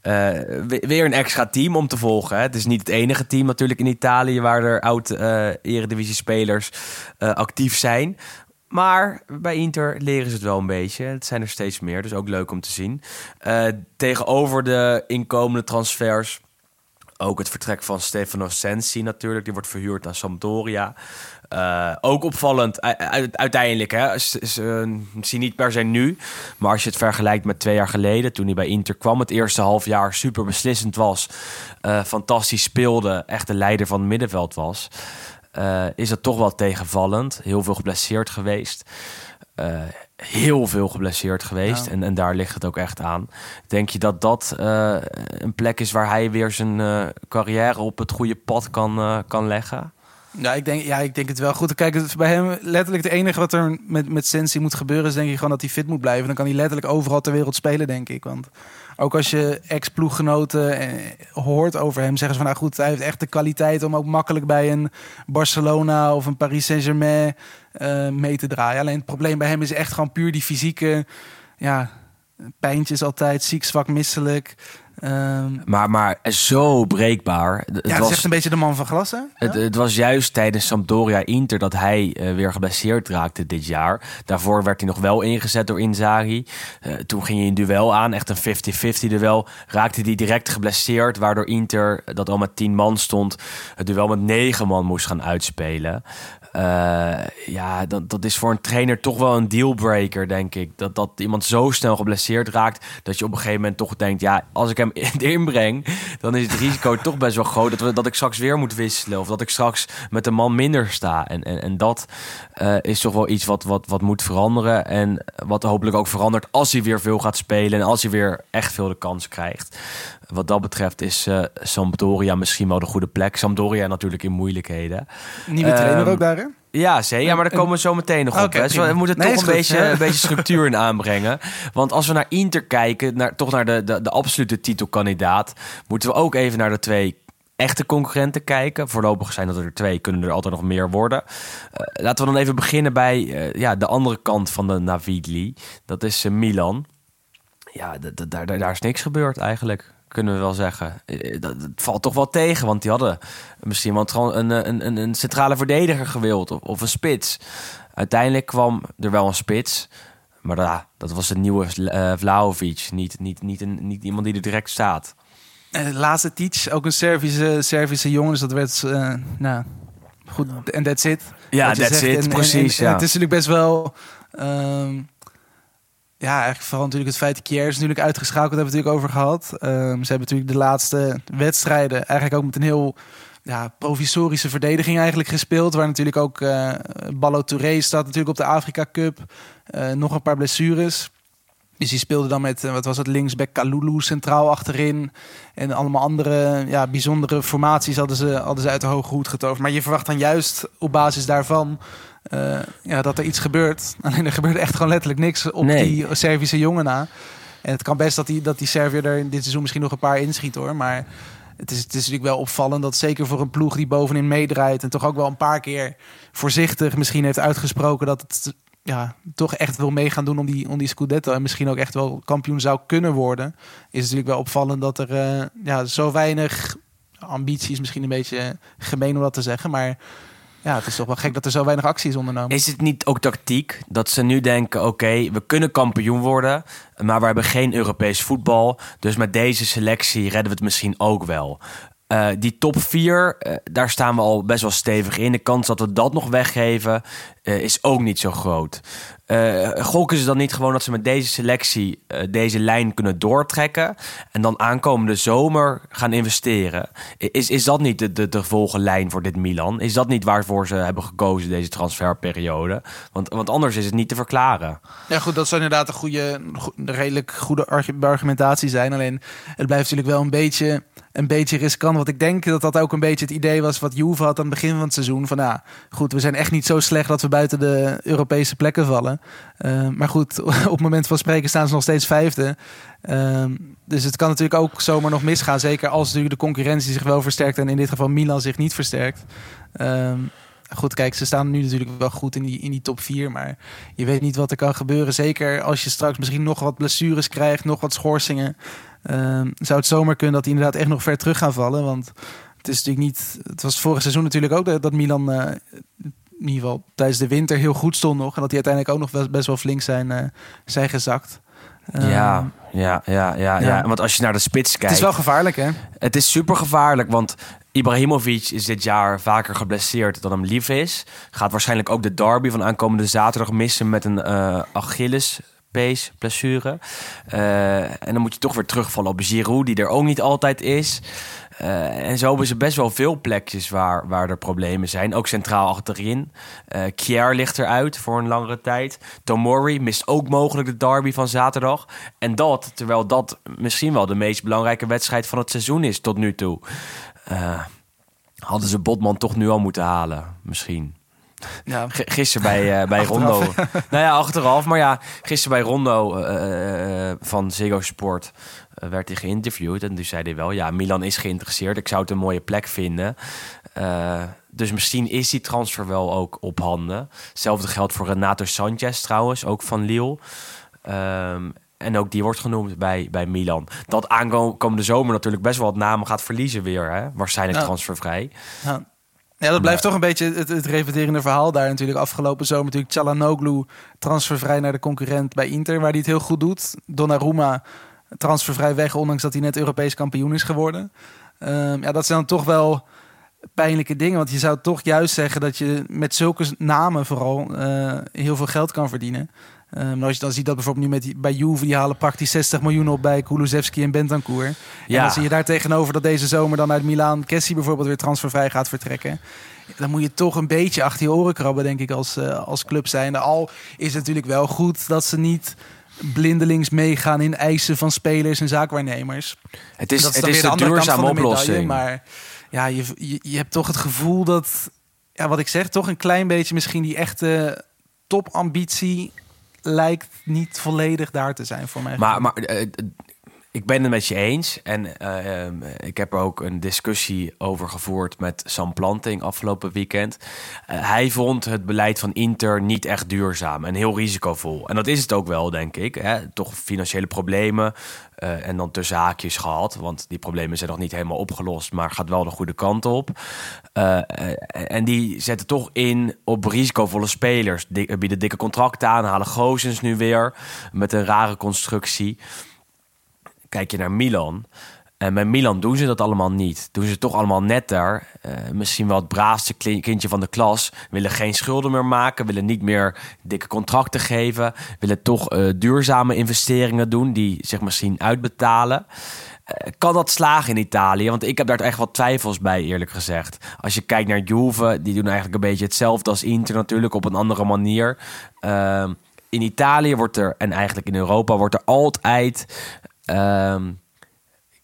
Eh, we- weer een extra team om te volgen. Hè. Het is niet het enige team natuurlijk in Italië waar er oud eh eh, actief zijn. Maar bij Inter leren ze het wel een beetje. Het zijn er steeds meer, dus ook leuk om te zien. Tegenover de inkomende transfers ook het vertrek van Stefano Sensi natuurlijk. Die wordt verhuurd aan Sampdoria. Eh, ook opvallend uiteindelijk. Hè. S- eh, Zie niet per se nu. Maar als je het vergelijkt met twee jaar geleden. Toen hij bij Inter kwam. Het eerste half jaar super beslissend was. eh, fantastisch speelde. Echt de leider van het middenveld was. is dat toch wel tegenvallend. Heel veel geblesseerd geweest. Heel veel geblesseerd geweest. Ja. En, en daar ligt het ook echt aan. Denk je dat dat eh, een plek is waar hij weer zijn eh, carrière op het goede pad kan, eh, kan leggen? Ja ik, denk, ja, ik denk het wel goed. Kijk, het is bij hem letterlijk het enige wat er met, met Sensi moet gebeuren... is denk ik gewoon dat hij fit moet blijven. Dan kan hij letterlijk overal ter wereld spelen, denk ik. Want ook als je ex-ploeggenoten hoort over hem... zeggen ze van, nou goed, hij heeft echt de kwaliteit... om ook makkelijk bij een Barcelona of een Paris Saint-Germain eh, mee te draaien. Alleen het probleem bij hem is echt gewoon puur die fysieke... Ja, pijntjes altijd, ziek, zwak, misselijk... Ehm, Maar, maar zo breekbaar. Het, ja, het is was, echt een beetje de man van glas, hè? het, het was juist tijdens Sampdoria Inter dat hij eh, weer geblesseerd raakte dit jaar. Daarvoor werd hij nog wel ingezet door Inzaghi. Eh, toen ging hij een duel aan, echt een 50-50 duel. Raakte hij direct geblesseerd, waardoor Inter, dat al met 10 man stond, het duel met 9 man moest gaan uitspelen. Eh, ja, dat, dat is voor een trainer toch wel een dealbreaker, denk ik. Dat, dat iemand zo snel geblesseerd raakt, dat je op een gegeven moment toch denkt... ja, als ik hem erin breng, dan is het risico toch best wel groot... dat, we, dat ik straks weer moet wisselen of dat ik straks met een man minder sta. En, en, en dat eh, is toch wel iets wat, wat, wat moet veranderen. En wat hopelijk ook verandert als hij weer veel gaat spelen... en als hij weer echt veel de kans krijgt. Wat dat betreft is eh, Sampdoria misschien wel de goede plek. Sampdoria natuurlijk in moeilijkheden. Nieuwe trainer Ehm, ook daar, hè? Ja, zeker. Ja, maar daar komen we zo meteen nog op. Hè. Prima. we moeten Nee, toch een goed. beetje, een beetje structuur in aanbrengen. Want als we naar Inter kijken, naar, toch naar de, de, de absolute titelkandidaat... moeten we ook even naar de twee echte concurrenten kijken. Voorlopig zijn dat er twee, kunnen er altijd nog meer worden. Eh, laten we dan even beginnen bij eh, ja, de andere kant van de Navigli. Dat is eh, Milan. Ja, daar, is niks gebeurd eigenlijk. Kunnen we wel zeggen. Dat, valt toch wel tegen, want die hadden misschien wel een, een, een, centrale verdediger gewild of, een spits. Uiteindelijk kwam er wel een spits. Maar dat was een nieuwe eh Vlahovic. Niet, niet, niet iemand die er direct staat. Eh, laatste teach, ook een Servische, Servische jongen. Dus dat werd, eh, nou, goed. En that's it. Ja, Wat je that's zegt. it, En- en- precies, en- ja. Het is natuurlijk best wel... ehm, ja, eigenlijk vooral natuurlijk het feit dat Kier is natuurlijk uitgeschakeld. Hebben we het natuurlijk over gehad. Ehm, ze hebben natuurlijk de laatste wedstrijden eigenlijk ook met een heel ja, provisorische verdediging eigenlijk gespeeld. Waar natuurlijk ook eh Ballo Touré staat natuurlijk op de Afrika Cup. Eh, nog een paar blessures. Dus die speelde dan met, eh, wat was het, linksback Kalulu centraal achterin. En allemaal andere ja, bijzondere formaties hadden ze, hadden ze uit de hoge hoed getoverd. Maar je verwacht dan juist op basis daarvan eh, ja, dat er iets gebeurt. Alleen er gebeurde echt gewoon letterlijk niks op Nee. die Servische jongen na. En het kan best dat die, dat die Serviër er in dit seizoen misschien nog een paar inschiet hoor. Maar het is, het is natuurlijk wel opvallend dat zeker voor een ploeg die bovenin meedraait... en toch ook wel een paar keer voorzichtig misschien heeft uitgesproken... dat het ja, toch echt wil mee gaan doen om die, om die Scudetto... en misschien ook echt wel kampioen zou kunnen worden... is natuurlijk wel opvallend dat er eh, ja, zo weinig ambitie is misschien een beetje gemeen om dat te zeggen... maar ja, het is toch wel gek dat er zo weinig actie is ondernomen. Is het niet ook tactiek dat ze nu denken: oké, we kunnen kampioen worden, maar we hebben geen Europees voetbal. Dus met deze selectie redden we het misschien ook wel. Eh, die top 4, daar staan we al best wel stevig in. De kans dat we dat nog weggeven eh, is ook niet zo groot. Eh gokken ze dan niet gewoon dat ze met deze selectie eh, deze lijn kunnen doortrekken en dan aankomende zomer gaan investeren? Is, is dat niet de, de, de volgende lijn voor dit Milan? Is dat niet waarvoor ze hebben gekozen deze transferperiode? Want, want anders is het niet te verklaren. Ja, goed, dat zou inderdaad een goede, go- een redelijk goede argu- argumentatie zijn. Alleen het blijft natuurlijk wel een beetje, een beetje riskant. Want ik denk dat dat ook een beetje het idee was wat Juve had aan het begin van het seizoen. Van ja, goed, we zijn echt niet zo slecht dat we buiten de Europese plekken vallen. Uh, maar goed, op het moment van spreken staan ze nog steeds vijfde. Um, dus het kan natuurlijk ook zomaar nog misgaan. Zeker als de concurrentie zich wel versterkt en in dit geval Milan zich niet versterkt. Um, Goed, kijk, ze staan nu natuurlijk wel goed in die, in die top 4. Maar je weet niet wat er kan gebeuren. Zeker als je straks misschien nog wat blessures krijgt, nog wat schorsingen. Um, zou het zomaar kunnen dat die inderdaad echt nog ver terug gaan vallen. Want het is natuurlijk niet. Het was vorig seizoen natuurlijk ook dat, dat Milan. Uh, in ieder geval tijdens de winter heel goed stond nog. En dat die uiteindelijk ook nog best, best wel flink zijn, uh, zijn gezakt. Um, ja, ja, ja, ja, ja, Want als je naar de spits kijkt. Het is wel gevaarlijk, hè? Het is super gevaarlijk, want Ibrahimovic is dit jaar vaker geblesseerd dan hem lief is. Gaat waarschijnlijk ook de derby van aankomende zaterdag missen met een uh, Achilles pees blessure. Uh, en dan moet je toch weer terugvallen op Giroud, die er ook niet altijd is. Uh, en zo hebben ze best wel veel plekjes waar, waar er problemen zijn. Ook centraal achterin. Uh, Kier ligt eruit voor een langere tijd. Tomori mist ook mogelijk de derby van zaterdag. En dat, terwijl dat misschien wel de meest belangrijke wedstrijd van het seizoen is tot nu toe. Hadden ze Botman toch nu al moeten halen, misschien. Ja. Gisteren bij, uh, bij Rondo. nou ja, achteraf. Maar ja, gisteren bij Rondo uh, uh, van Ziggo Sport werd hij geïnterviewd. En toen zei hij wel, ja, Milan is geïnteresseerd. Ik zou het een mooie plek vinden. dus misschien is die transfer wel ook op handen. Hetzelfde geldt voor Renato Sanchez trouwens, ook van Lille. Um, en ook die wordt genoemd bij, bij Milan. Dat aankomende zomer natuurlijk best wel wat namen gaat verliezen weer. Hè? Waarschijnlijk ja. transfervrij. Ja. Ja, dat blijft maar, toch een beetje het, het repeterende verhaal daar natuurlijk. Afgelopen zomer natuurlijk Chalanoglu transfervrij naar de concurrent bij Inter, waar hij het heel goed doet. Donnarumma transfervrij weg, ondanks dat hij net Europees kampioen is geworden. Um, ja, dat zijn dan toch wel pijnlijke dingen. Want je zou toch juist zeggen dat je met zulke namen vooral uh, heel veel geld kan verdienen. Um, als je dan ziet dat bijvoorbeeld nu met die, bij Juve, die halen praktisch 60 miljoen op bij Kulusevski en Bentancur. Ja. En dan zie je daar tegenover dat deze zomer dan uit Milaan Kessie bijvoorbeeld weer transfervrij gaat vertrekken. Dan moet je toch een beetje achter je oren krabben, denk ik, als, uh, als club zijnde. Al is het natuurlijk wel goed dat ze niet blindelings meegaan in eisen van spelers en zaakwaarnemers. Het is, dat het is de, de duurzame oplossing. maar ja, je, je, je hebt toch het gevoel dat, ja, wat ik zeg, toch een klein beetje misschien die echte topambitie lijkt niet volledig daar te zijn voor mij. Maar, maar uh, ik ben het met je eens. En uh, um, ik heb er ook een discussie over gevoerd met Sam Planting afgelopen weekend. Uh, hij vond het beleid van Inter niet echt duurzaam en heel risicovol. En dat is het ook wel, denk ik. Hè? Toch financiële problemen. Uh, en dan tussen haakjes gehad. Want die problemen zijn nog niet helemaal opgelost. Maar gaat wel de goede kant op. Uh, en die zetten toch in op risicovolle spelers. Dik, bieden dikke contracten aan. Halen Gozens nu weer. Met een rare constructie. Kijk je naar Milan. En bij Milan doen ze dat allemaal niet. Doen ze toch allemaal netter. Uh, misschien wel het braafste kindje van de klas. Willen geen schulden meer maken. Willen niet meer dikke contracten geven. Willen toch duurzame investeringen doen. Die zich misschien uitbetalen. Uh, kan dat slagen in Italië? Want ik heb daar echt wat twijfels bij, eerlijk gezegd. Als je kijkt naar Juve, die doen eigenlijk een beetje hetzelfde als Inter natuurlijk, op een andere manier. Uh, in Italië wordt er, en eigenlijk in Europa, wordt er altijd ehm,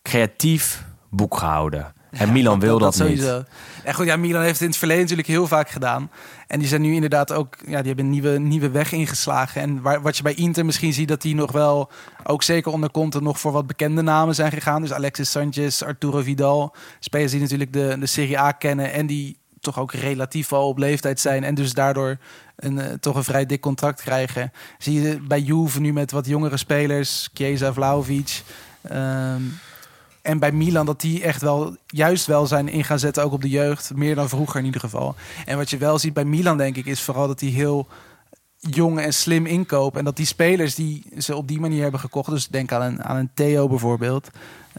creatief boek gehouden. En Milan wil dat, niet. sowieso. En goed, ja, Milan heeft het in het verleden natuurlijk heel vaak gedaan. En die zijn nu inderdaad ook, ja, die hebben een nieuwe, nieuwe weg ingeslagen. En waar, wat je bij Inter misschien ziet, dat die nog wel, ook zeker onder Conte, nog voor wat bekende namen zijn gegaan. Dus Alexis Sanchez, Arturo Vidal. Spelers die natuurlijk de, de Serie A kennen en die toch ook relatief al op leeftijd zijn. En dus daardoor een, eh, toch een vrij dik contract krijgen. Zie je bij Juve nu met wat jongere spelers, Chiesa, Vlaovic... ehm, en bij Milan dat die echt wel juist wel zijn in gaan zetten, ook op de jeugd. Meer dan vroeger in ieder geval. En wat je wel ziet bij Milan, denk ik, is vooral dat die heel jong en slim inkopen. En dat die spelers die ze op die manier hebben gekocht. Dus denk aan een, aan een Theo bijvoorbeeld.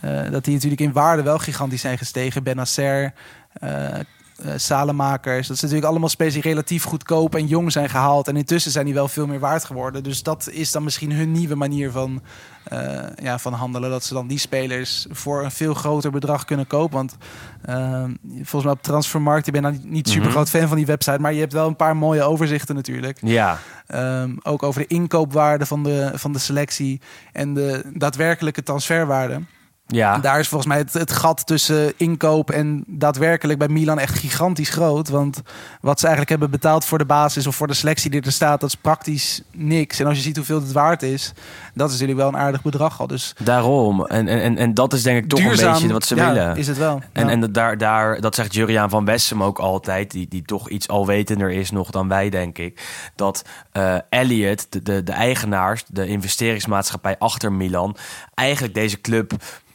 eh, dat die natuurlijk in waarde wel gigantisch zijn gestegen. Benacer, eh eh, Salemakers. Dat zijn natuurlijk allemaal spelers die relatief goedkoop en jong zijn gehaald. En intussen zijn die wel veel meer waard geworden. Dus dat is dan misschien hun nieuwe manier van, eh, ja, van handelen. Dat ze dan die spelers voor een veel groter bedrag kunnen kopen. Want eh, volgens mij op Transfermarkt, ik ben nou niet super groot fan van die website. Maar je hebt wel een paar mooie overzichten natuurlijk. Ja, Ehm, ook over de inkoopwaarde van de, van de selectie en de daadwerkelijke transferwaarde. Ja. Daar is volgens mij het, het gat tussen inkoop en daadwerkelijk bij Milan echt gigantisch groot. Want wat ze eigenlijk hebben betaald voor de basis of voor de selectie die er staat, dat is praktisch niks. En als je ziet hoeveel het waard is, dat is natuurlijk wel een aardig bedrag al. Dus Daarom. En, en, en- dat is denk ik toch duurzaam, een beetje wat ze ja, willen. Is het wel. En, Ja. en dat daar, daar, dat zegt Juriaan van Wessem ook altijd, die, die toch iets alwetender is nog dan wij, denk ik. Dat eh Elliot, de, de, de eigenaars, de investeringsmaatschappij achter Milan, eigenlijk deze club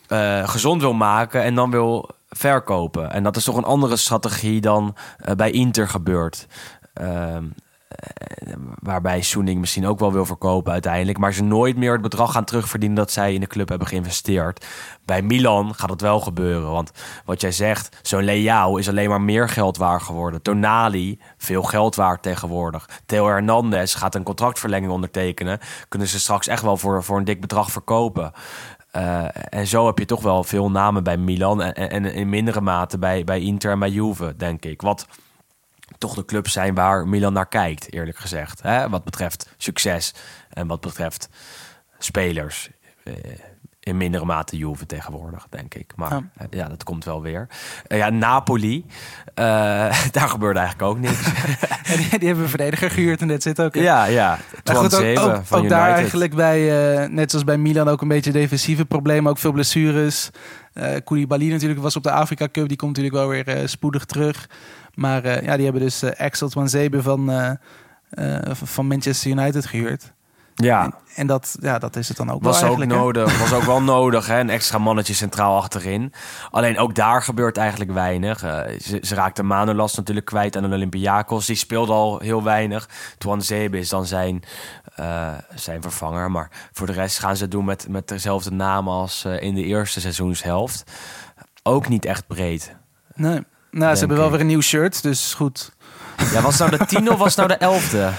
eh, gezond wil maken en dan wil verkopen. En dat is toch een andere strategie dan eh, bij Inter gebeurt. Ehm, eh, waarbij Soening misschien ook wel wil verkopen uiteindelijk. Maar ze nooit meer het bedrag gaan terugverdienen dat zij in de club hebben geïnvesteerd. Bij Milan gaat dat wel gebeuren. Want wat jij zegt, zo'n Leao is alleen maar meer geld waard geworden. Tonali, veel geld waard tegenwoordig. Theo Hernandez gaat een contractverlenging ondertekenen. Kunnen ze straks echt wel voor, voor een dik bedrag verkopen. Eh, en zo heb je toch wel veel namen bij Milan. En, en in mindere mate bij, bij Inter en bij Juve, denk ik. Wat toch de clubs zijn waar Milan naar kijkt, eerlijk gezegd. Hè? Wat betreft succes en wat betreft spelers. In mindere mate Juve tegenwoordig, denk ik. Maar Ja. eh, ja, dat komt wel weer. Eh, ja, Napoli, eh, daar gebeurde eigenlijk ook niks. Die, die hebben een verdediger gehuurd en dat zit ook. ja, ja. Goed, ook, 7 ook, ook United. daar eigenlijk bij, net zoals bij Milan, ook een beetje defensieve problemen. Ook veel blessures. Eh Koulibaly natuurlijk was op de Afrika Cup. Die komt natuurlijk wel weer spoedig terug. Maar ja, die hebben dus Axel Twanzebe van, van Manchester United gehuurd. Ja. En, en dat, ja, dat is het dan ook Was wel ook nodig. Was ook wel nodig, hè? Een extra mannetje centraal achterin. Alleen ook daar gebeurt eigenlijk weinig. Eh, ze, ze raakte Manolas natuurlijk kwijt aan de Olympiakos. Die speelde al heel weinig. Twan Zebe is dan zijn, eh, zijn vervanger. Maar voor de rest gaan ze het doen met, met dezelfde naam als eh, in de eerste seizoenshelft. Ook niet echt breed. Nee. Nou, ze hebben wel weer een nieuw shirt, dus goed. Ja, was nou de tiende of was nou de elfde?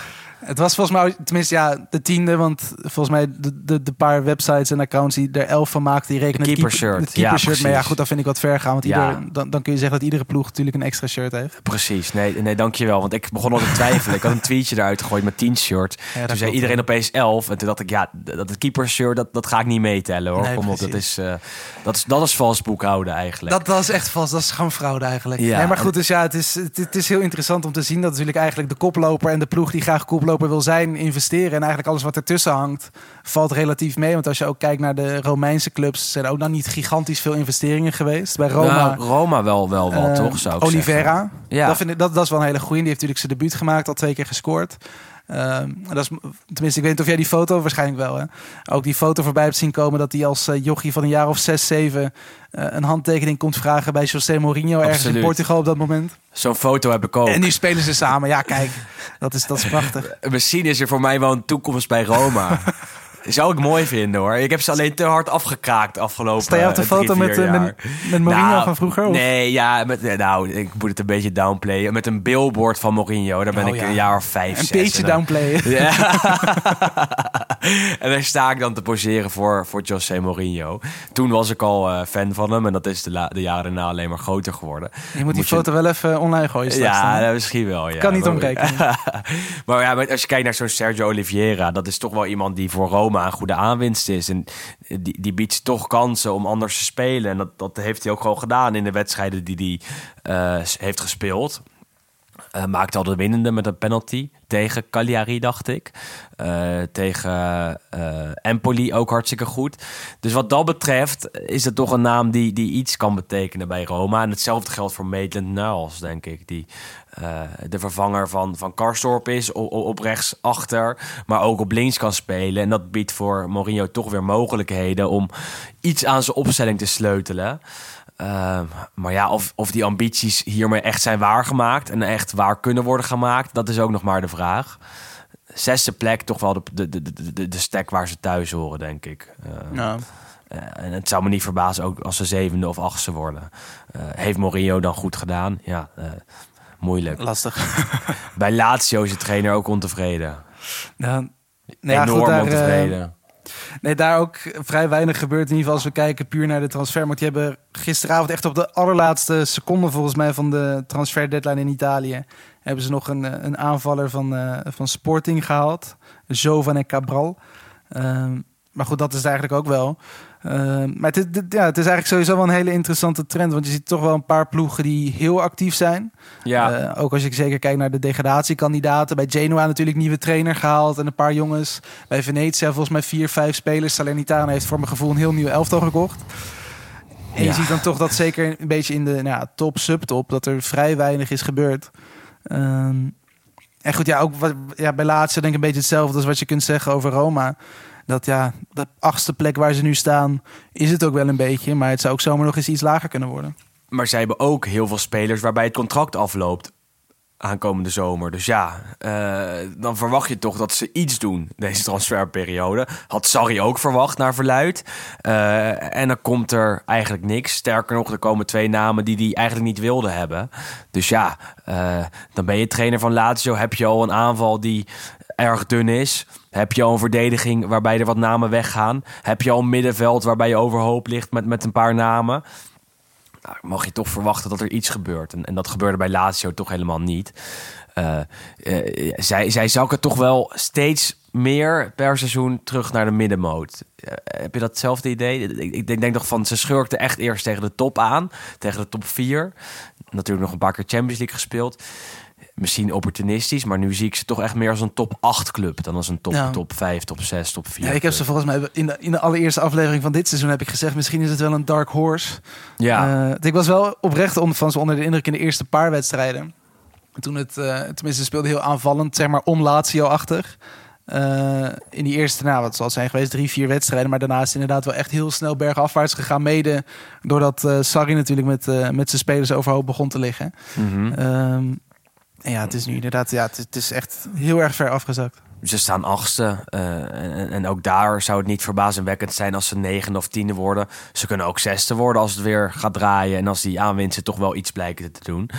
Het was volgens mij, tenminste ja, de tiende. Want volgens mij de, de, de paar websites en accounts die er elf van maakten... die rekenen De keeper-. Het keepershirt Ja, mee. Ja, precies. goed, dat vind ik wat ver gaan. Want Ja. ieder, dan, dan kun je zeggen dat iedere ploeg natuurlijk een extra shirt heeft. Precies, nee, nee, dankjewel. Want ik begon al te twijfelen. Ik had een tweetje eruit gegooid met 10 shirt. dat toen zei iedereen ja. opeens 11. En toen dacht ik, ja, dat het keepershirt, dat, dat ga ik niet meetellen hoor. Nee, Kom op, dat is, eh, dat is, dat is vals boekhouden eigenlijk. Dat, dat is echt vast, dat is gewoon fraude eigenlijk. Ja. Nee, maar goed, dus ja, het is, het, het is heel interessant om te zien dat natuurlijk eigenlijk de koploper en de ploeg die graag koploper wil zijn, investeren. En eigenlijk alles wat ertussen hangt, valt relatief mee. Want als je ook kijkt naar de Romeinse clubs, zijn er ook dan niet gigantisch veel investeringen geweest. Bij Roma. Nou, Roma wel, wel wat, Eh, toch? Zou ik Oliveira. zeggen. Ja. Dat, vind ik, dat, dat is wel een hele goeie. Die heeft natuurlijk zijn debuut gemaakt, al twee keer gescoord. Ehm, dat is, tenminste, ik weet niet of jij die foto, waarschijnlijk wel, hè? ook die foto voorbij hebt zien komen dat hij als eh, jochie van een jaar of zes, zeven eh, een handtekening komt vragen bij José Mourinho ergens in. Portugal op dat moment. Zo'n foto heb ik ook. En nu spelen ze samen. Ja, kijk, dat is, dat is prachtig. Misschien is er voor mij wel een toekomst bij Roma. Zou ik mooi vinden hoor. Ik heb ze alleen te hard afgekraakt afgelopen Sta jij op de foto met, eh, jaar. met, met Mourinho Nou, van vroeger? of? Nee, ja, met, eh, nou, ik moet het een beetje downplayen. Met een billboard van Mourinho. Daar ben Oh, ik ja. een jaar of vijf, Een zes. beetje downplayen. Ja. en daar sta ik dan te poseren voor, voor José Mourinho. Toen was ik al eh, fan van hem en dat is de, la- de jaren daarna alleen maar groter geworden. Je moet die foto wel even online gooien straks. Ja, dan, misschien wel. Ja. Kan niet ontbreken. maar ja, maar als je kijkt naar zo'n Sergio Oliveira, dat is toch wel iemand die voor Roma een goede aanwinst is. En die, die biedt toch kansen om anders te spelen. En dat, dat heeft hij ook gewoon gedaan in de wedstrijden die hij eh, heeft gespeeld. Eh, maakte al de winnende met een penalty tegen Cagliari, dacht ik. Eh, tegen Empoli ook hartstikke goed. Dus wat dat betreft is het toch een naam die, die iets kan betekenen bij Roma. En hetzelfde geldt voor Maitland Niles, denk ik. Die eh, de vervanger van, van Karsdorp is op, op rechts achter. Maar ook op links kan spelen. En dat biedt voor Mourinho toch weer mogelijkheden om iets aan zijn opstelling te sleutelen. Ehm, maar ja, of, of die ambities hiermee echt zijn waargemaakt en echt waar kunnen worden gemaakt, dat is ook nog maar de vraag. Zesde plek, toch wel de, de, de, de, de stek waar ze thuis horen, denk ik. Eh, en het zou me niet verbazen ook als ze zevende of achtste worden. Eh, heeft Mourinho dan goed gedaan? Ja, moeilijk. Lastig. Bij Lazio is de trainer ook ontevreden. Nou, nou ja, Enorm goed, daar, eh, ontevreden. Nee, daar ook vrij weinig gebeurt. In ieder geval als we kijken puur naar de transfer. Want die hebben gisteravond echt op de allerlaatste seconde volgens mij van de transfer deadline in Italië. Hebben ze nog een, eh, een aanvaller van, eh, van Sporting gehaald. Jovan en Cabral. Ehm, maar goed, dat is het eigenlijk ook wel. Ehm, maar het, ja, het is eigenlijk sowieso wel een hele interessante trend. Want je ziet toch wel een paar ploegen die heel actief zijn. Ja, Eh, ook als ik zeker kijk naar de degradatiekandidaten. Bij Genoa natuurlijk nieuwe trainer gehaald en een paar jongens. Bij Venetia volgens mij vier, vijf spelers. Salernitana heeft voor mijn gevoel een heel nieuw elftal gekocht. En je ziet dan toch dat zeker een beetje in de nou, ja, top, subtop... dat er vrij weinig is gebeurd. Ehm, en goed, ja, ook wat, ja, bij Lazio denk ik een beetje hetzelfde... als wat je kunt zeggen over Roma. Dat ja, de achtste plek waar ze nu staan... is het ook wel een beetje. Maar het zou ook zomaar nog eens iets lager kunnen worden. maar zij hebben ook heel veel spelers waarbij het contract afloopt aankomende zomer. Dus ja, eh, dan verwacht je toch dat ze iets doen deze transferperiode. Had Sarri ook verwacht naar verluid. Eh, en dan komt er eigenlijk niks. Sterker nog, er komen twee namen die hij eigenlijk niet wilde hebben. Dus ja, eh, dan ben je trainer van Lazio. Heb je al een aanval die erg dun is? Heb je al een verdediging waarbij er wat namen weggaan? Heb je al een middenveld waarbij je overhoop ligt met, met een paar namen? nou, mag je toch verwachten dat er iets gebeurt. En, en dat gebeurde bij Lazio toch helemaal niet. Eh, eh, zij, zij zakken toch wel steeds meer per seizoen terug naar de middenmoot. Eh, heb je datzelfde idee? Ik, ik denk, denk toch van, ze schurkten echt eerst tegen de top aan. Tegen de top 4. Natuurlijk nog een paar keer Champions League gespeeld. Misschien opportunistisch, maar nu zie ik ze toch echt meer als een top 8 club dan als een top, Ja. top 5, top 6, top 4. Ja, ik heb ze volgens mij in de, in de allereerste aflevering van dit seizoen heb ik gezegd, misschien is het wel een dark horse. Ja, Eh, ik was wel oprecht on- van ze onder de indruk in de eerste paar wedstrijden. Toen het, eh, tenminste, speelde heel aanvallend, zeg maar om Lazio-achtig. Eh, in die eerste, nou, wat zal het zijn geweest, drie, vier wedstrijden. Maar daarna is inderdaad wel echt heel snel bergafwaarts gegaan. Mede doordat eh Sarri natuurlijk met, met zijn spelers overhoop begon te liggen. mhm. Ehm, ja, het is nu inderdaad, ja, het, is- het is echt heel erg ver afgezakt. Ze staan achtste. eh, en, en ook daar zou het niet verbazingwekkend zijn als ze negen of tiende worden. Ze kunnen ook zesde worden als het weer gaat draaien. En als die aanwinsten toch wel iets blijken te doen.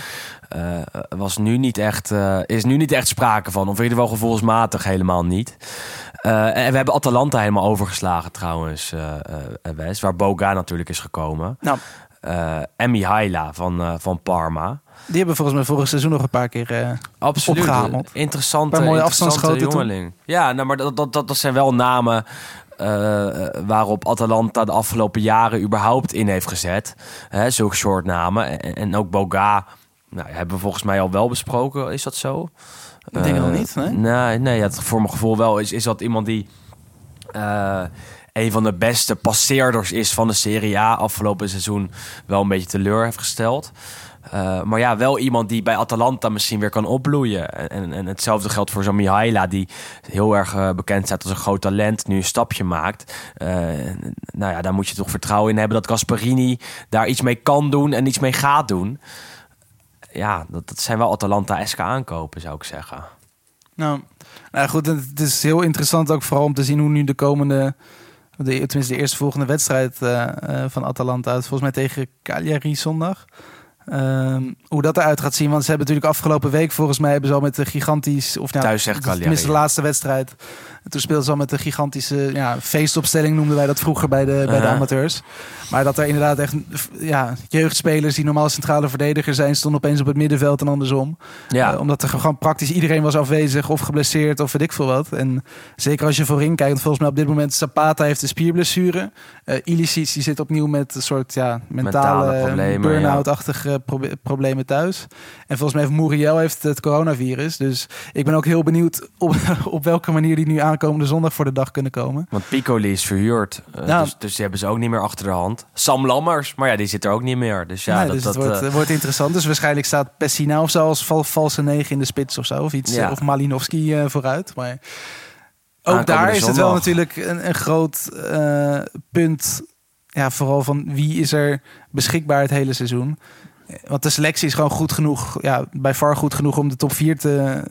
Eh, was nu niet echt, eh, is nu niet echt sprake van. Of in ieder geval gevoelsmatig helemaal niet. En we hebben Atalanta helemaal overgeslagen trouwens, eh eh, Wes. Waar Boga natuurlijk is gekomen. Nou, en Mihaila van, van Parma. Die hebben volgens mij vorig seizoen nog een paar keer... eh, Absoluut. opgehameld. Interessante, Een mooie interessante toen. jongeling. Ja, nou, maar dat, dat, dat, dat zijn wel namen eh, waarop Atalanta de afgelopen jaren überhaupt in heeft gezet. Hè, zulke soort namen. En, en ook Boga, nou, hebben we volgens mij al wel besproken. Is dat zo? Ik denk Eh, wel niet, nee? Nee, nee ja, voor mijn gevoel wel. Is, is dat iemand die een van de beste passeerders is van de Serie A afgelopen seizoen wel een beetje teleur heeft gesteld. Eh, maar ja, wel iemand die bij Atalanta misschien weer kan opbloeien. En, en, hetzelfde geldt voor zo'n Mihaila, die heel erg eh, bekend staat als een groot talent, nu een stapje maakt. Eh, nou ja, daar moet je toch vertrouwen in hebben dat Gasparini daar iets mee kan doen en iets mee gaat doen. Ja, dat, zijn wel Atalanta-eske aankopen, zou ik zeggen. Nou, nou goed, het is heel interessant ook vooral om te zien hoe nu de komende, de, tenminste de eerste volgende wedstrijd van Atalanta, volgens mij tegen Cagliari zondag. Ehm, hoe dat eruit gaat zien. Want ze hebben natuurlijk afgelopen week volgens mij hebben ze al met de gigantisch of nou, Thuis Cagliari, tenminste de laatste wedstrijd En toen speelden ze al met een gigantische ja, feestopstelling, noemden wij dat vroeger bij de, bij de amateurs. Maar dat er inderdaad echt ja, jeugdspelers die normaal centrale verdediger zijn, stonden opeens op het middenveld en andersom. Ja. Eh, omdat er gewoon praktisch iedereen was afwezig of geblesseerd of weet ik veel wat. En zeker als je voorin kijkt, volgens mij op dit moment Zapata heeft een spierblessure. Ilicic die zit opnieuw met een soort ja, mentale, burn-out-achtige problemen thuis. En volgens mij heeft Muriel heeft het coronavirus. Dus ik ben ook heel benieuwd op, op welke manier die nu aankomende zondag voor de dag kunnen komen. Want Piccoli is verhuurd. eh, Ja. dus, dus die hebben ze ook niet meer achter de hand. Sam Lammers, maar ja, die zit er ook niet meer. Dus ja, Nee, dat, dus dat, het wordt, eh, wordt interessant. Dus waarschijnlijk staat Pessina of zo als val, valse negen in de spits of zo. Of iets. Ja. eh, Of Malinowski vooruit. Maar ook Aankomende daar is het wel natuurlijk een, een groot punt. Ja, vooral van wie is er beschikbaar het hele seizoen. Want de selectie is gewoon goed genoeg, ja, bij far goed genoeg om de top 4 te,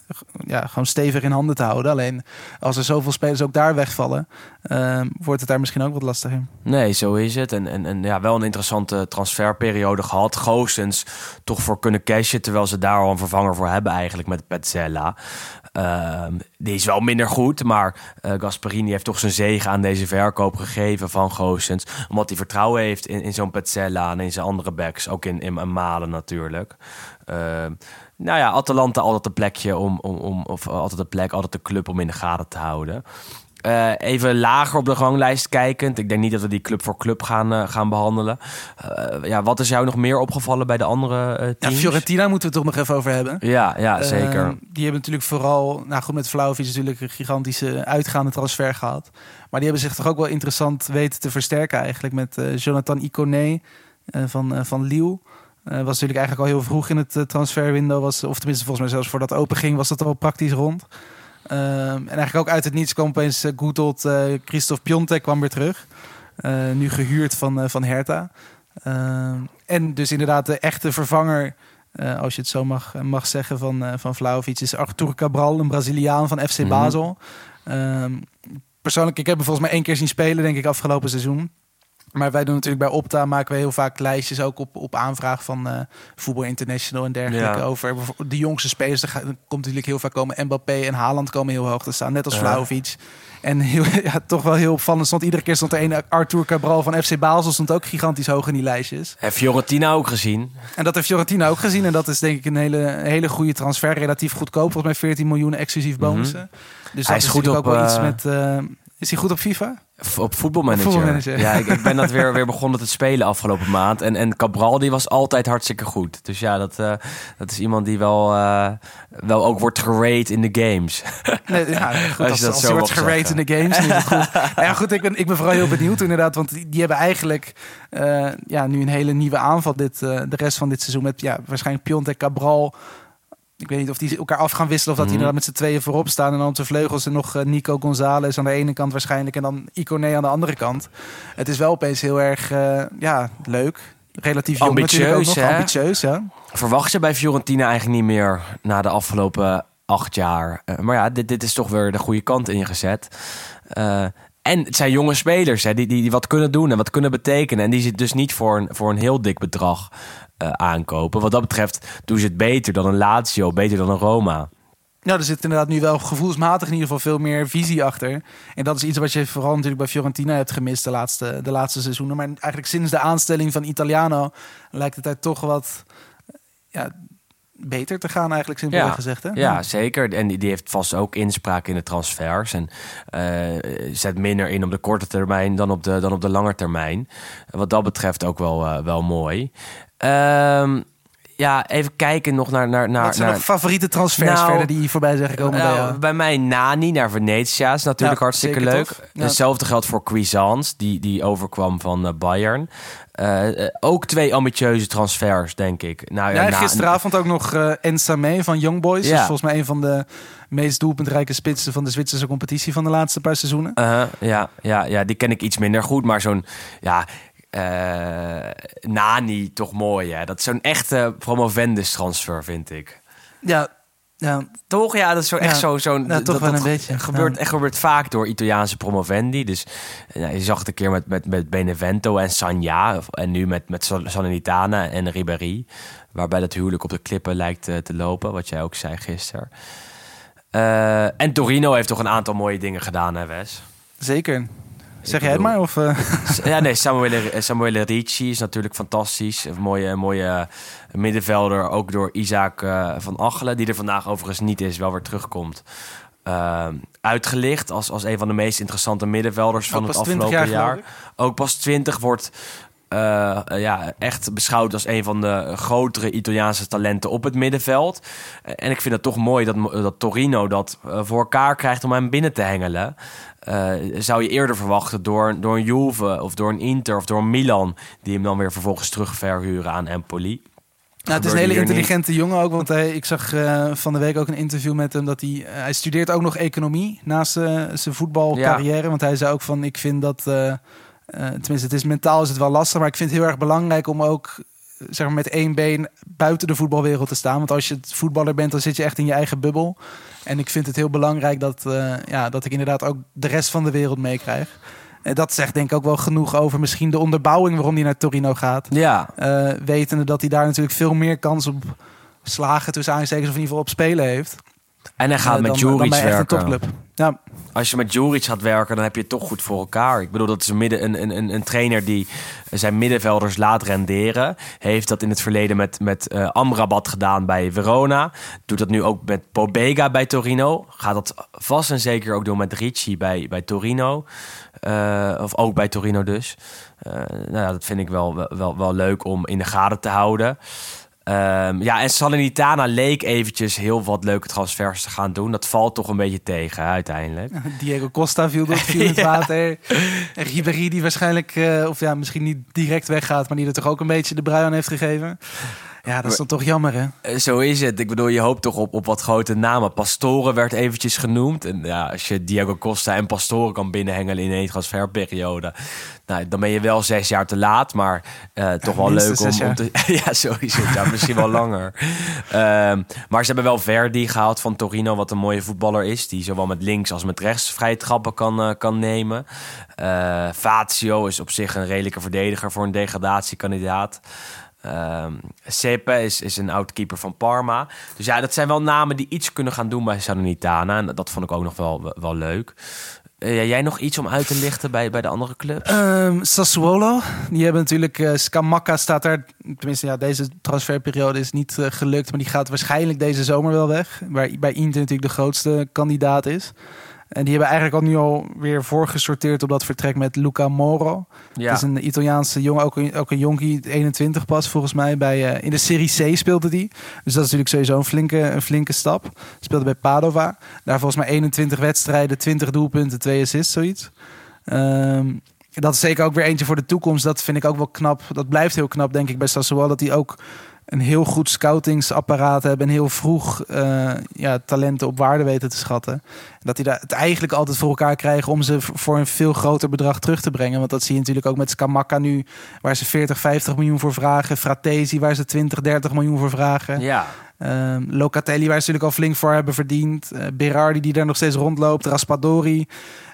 ja, gewoon stevig in handen te houden. Alleen als er zoveel spelers ook daar wegvallen, eh, wordt het daar misschien ook wat lastiger. Nee, zo is het. En, en, en ja, wel een interessante transferperiode gehad. Goossens toch voor kunnen cashen, terwijl ze daar al een vervanger voor hebben eigenlijk met Petzella. Ehm, die is wel minder goed, maar eh, Gasperini heeft toch zijn zegen aan deze verkoop gegeven van Goossens. Omdat hij vertrouwen heeft in, in zo'n Petzella en in zijn andere backs. Ook in, in, Malen natuurlijk. Ehm, nou ja, Atalanta altijd een plekje om, om, om of altijd een plek, altijd een club om in de gaten te houden. Eh, even lager op de ranglijst kijkend. Ik denk niet dat we die club voor club gaan, eh, gaan behandelen. Eh, ja, wat is jou nog meer opgevallen bij de andere eh Ja, teams? Fiorentina moeten we het toch nog even over hebben. Ja, ja, zeker. Ehm, die hebben natuurlijk vooral, nou goed, met Vlaovic natuurlijk een gigantische uitgaande transfer gehad. Maar die hebben zich toch ook wel interessant weten te versterken eigenlijk met Jonathan Iconé van, van Lille. Eh, was natuurlijk eigenlijk al heel vroeg in het transferwindow, was, of tenminste volgens mij zelfs voordat het open ging, was dat al praktisch rond. Ehm, en eigenlijk ook uit het niets kwam opeens uh, good old eh, Christophe Piontek kwam weer terug. Eh, nu gehuurd van, eh, van Hertha. Ehm, en dus inderdaad de echte vervanger eh, als je het zo mag, mag zeggen, van, eh van Vlaovic, is Artur Cabral, een Braziliaan van FC Mhm. Basel. Ehm, persoonlijk, ik heb hem volgens mij één keer zien spelen, denk ik, afgelopen seizoen. Maar wij doen natuurlijk bij Opta, maken we heel vaak lijstjes ook op, op aanvraag van eh Voetbal International en dergelijke. Ja. Over de jongste spelers. Er er komt natuurlijk heel vaak komen. Mbappé en Haaland komen heel hoog te staan, net als Ja. Vlaovic. En heel, ja, toch wel heel opvallend stond. Iedere keer stond er een Artur Cabral van FC Basel stond ook gigantisch hoog in die lijstjes. En Fiorentina ook gezien. En dat heeft Fiorentina ook gezien. En dat is denk ik een hele, hele goede transfer. Relatief goedkoop. Volgens mij 14 miljoen exclusief bonussen. Dus Hij dat is goed natuurlijk op, ook wel iets eh, met... eh, is hij goed op FIFA? Op voetbalmanager. Voetbalmanager. Ja, ik, ik ben dat weer, weer begonnen te spelen afgelopen maand. En, en Cabral die was altijd hartstikke goed. Dus ja, dat, eh, dat is iemand die wel, eh, wel ook wordt gerate in de games. Nee, ja, goed, Als je dat als zo wordt gerate in de games. goed. Nou ja, goed, ik ben, ik ben vooral heel benieuwd inderdaad. Want die, die hebben eigenlijk eh, ja, nu een hele nieuwe aanval dit, de rest van dit seizoen. Met ja, waarschijnlijk Piontek, Cabral... Ik weet niet of die elkaar af gaan wisselen of dat die Mhm. inderdaad met z'n tweeën voorop staan. En dan op de vleugels en nog eh, Nico Gonzalez aan de ene kant waarschijnlijk. En dan Iconé aan de andere kant. Het is wel opeens heel erg eh, ja, leuk. Relatief jong Ambitieus, nog. hè? Ambitieus, ja. Verwacht je bij Fiorentina eigenlijk niet meer na de afgelopen acht jaar. Eh, maar ja, dit, dit is toch weer de goede kant ingezet. En het zijn jonge spelers hè, die, die, die wat kunnen doen en wat kunnen betekenen. En die zit dus niet voor een, voor een heel dik bedrag eh, aankopen. Wat dat betreft doen ze het beter dan een Lazio, beter dan een Roma. Ja, er zit inderdaad nu wel gevoelsmatig in ieder geval veel meer visie achter. En dat is iets wat je vooral natuurlijk bij Fiorentina hebt gemist de laatste, de laatste seizoenen. Maar eigenlijk sinds de aanstelling van Italiano lijkt het daar toch wat ja, beter te gaan eigenlijk simpelweg Ja, gezegd. Hè? Ja, zeker. En die, die heeft vast ook inspraak in de transfers. En eh, zet minder in op de korte termijn dan op de, dan op de lange termijn. Wat dat betreft ook wel, eh, wel mooi. Ehm, ja, even kijken nog naar... naar, naar Wat zijn naar nog favoriete transfers Nou, verder die voorbij zijn gekomen bij nou, jou? bij mij Nani naar Venezia is natuurlijk Ja, hartstikke leuk. Ja. Hetzelfde geldt voor Cuisance, die, die overkwam van eh, Bayern. Eh, eh, ook twee ambitieuze transfers, denk ik. Nou, Ja, gisteravond ook nog eh Ensame van Young Boys. Ja. Volgens mij een van de meest doelpuntrijke spitsen van de Zwitserse competitie van de laatste paar seizoenen. Uh-huh, ja, ja, ja, die ken ik iets minder goed. Maar zo'n, ja, Nani, toch mooi hè. Dat is zo'n echte promovendus transfer, vind ik. Ja, ja, Toch? Ja, dat is zo echt Ja, zo, zo'n... ja, toch dat, wel dat een beetje. Gebeurt, Ja. echt gebeurt vaak door Italiaanse promovendi. Dus je zag het een keer met, met, met Benevento en of- En nu met, met Sal- Salernitana en Ribéry. Waarbij dat huwelijk op de klippen lijkt eh, te lopen. Wat jij ook zei gisteren. Eh, en Torino heeft toch een aantal mooie dingen gedaan, hè Wes? Zeker. Zeg jij het maar? Of, eh, Ja, nee, Samuele, Samuele Ricci is natuurlijk fantastisch. Een mooie, mooie eh, middenvelder, ook door Isaac eh, van Achelen, die er vandaag overigens niet is, wel weer terugkomt. Eh, uitgelicht als, als een van de meest interessante middenvelders van het pas 20 afgelopen jaar, Ook pas 20 wordt eh, ja, echt beschouwd als een van de grotere Italiaanse talenten op het middenveld. Eh, en ik vind het toch mooi dat, dat Torino dat eh, voor elkaar krijgt om hem binnen te hengelen. Zou je eerder verwachten door, door een Juve of door een Inter of door een Milan... die hem dan weer vervolgens terugverhuren aan Empoli. Nou, het is een hele intelligente jongen ook. Want hij, ik zag van de week ook een interview met hem. Dat hij, hij studeert ook nog economie naast zijn voetbalcarrière. Want hij zei ook van, ik vind dat... eh, eh, tenminste, het is mentaal is het wel lastig. Maar ik vind het heel erg belangrijk om ook eh, zeg maar, met één been buiten de voetbalwereld te staan. Want als je voetballer bent, dan zit je echt in je eigen bubbel. En ik vind het heel belangrijk dat, eh, ja, dat ik inderdaad ook de rest van de wereld meekrijg. En dat zegt denk ik ook wel genoeg over misschien de onderbouwing waarom hij naar Torino gaat. Ja, Eh, wetende dat hij daar natuurlijk veel meer kans op slagen tussen aanstekens of in ieder geval op spelen heeft. En hij gaat eh, met Juric werken. Ja, Als je met Juric gaat werken, dan heb je het toch goed voor elkaar. Ik bedoel, dat is een, midden, een, een, een, trainer die zijn middenvelders laat renderen. Heeft dat in het verleden met, met eh, Amrabat gedaan bij Verona. Doet dat nu ook met Pobega bij Torino. Gaat dat vast en zeker ook doen met Ricci bij, bij Torino. Eh, of ook bij Torino dus. Eh, nou ja, dat vind ik wel, wel- wel, wel leuk om in de gaten te houden. Ehm, ja, en Salernitana leek eventjes heel wat leuke transfers te gaan doen. Dat valt toch een beetje tegen uiteindelijk. Diego Costa viel, door, viel in het water. En Ribéry die waarschijnlijk, eh, of ja, misschien niet direct weggaat, maar die er toch ook een beetje de brui aan heeft gegeven. Ja, dat is dan toch jammer, hè? Eh, Zo is het. Ik bedoel, je hoopt toch op, op wat grote namen. Pastoren werd eventjes genoemd. En ja, als je Diego Costa en Pastoren kan binnenhengelen in één transferperiode... Nou, dan ben je wel zes jaar te laat. Maar eh, toch wel leuk om, om te... ja, zo is het. Ja, misschien wel langer. Ehm, maar ze hebben wel Verdi gehaald van Torino... wat een mooie voetballer is. Die zowel met links als met rechts vrije trappen kan, eh, kan nemen. Eh Fazio is op zich een redelijke verdediger... voor een degradatiekandidaat. Sepe is, is een oud-keeper van Parma. Dus ja, dat zijn wel namen die iets kunnen gaan doen bij Salernitana. En dat vond ik ook nog wel, wel leuk. Eh, jij nog iets om uit te lichten bij, bij de andere clubs? Ehm, Sassuolo, die hebben natuurlijk... eh Scamacca staat daar... Tenminste, ja, deze transferperiode is niet eh, gelukt... maar die gaat waarschijnlijk deze zomer wel weg. Waar bij Inter natuurlijk de grootste kandidaat is. En die hebben eigenlijk al nu al weer voorgesorteerd op dat vertrek met Luca Moro. ja. Het is een Italiaanse jongen, ook een, ook een jonkie, 21 pas volgens mij. Bij, eh, in de Serie C speelde die. Dus dat is natuurlijk sowieso een flinke, een flinke stap. Speelde bij Padova. Daar volgens mij 21 wedstrijden, 20 doelpunten, 2 assists, zoiets. Ehm, dat is zeker ook weer eentje voor de toekomst. Dat vind ik ook wel knap. Dat blijft heel knap, denk ik, bij Sassuolo. Dat die ook een heel goed scoutingsapparaat hebben. En heel vroeg eh, ja, talenten op waarde weten te schatten. Dat die daar het eigenlijk altijd voor elkaar krijgen om ze voor een veel groter bedrag terug te brengen. Want dat zie je natuurlijk ook met Scamacca nu, waar ze 40, 50 miljoen voor vragen. Fratesi, waar ze 20, 30 miljoen voor vragen. ja. Ehm, Locatelli, waar ze natuurlijk al flink voor hebben verdiend. Eh, Berardi, die daar nog steeds rondloopt. Raspadori.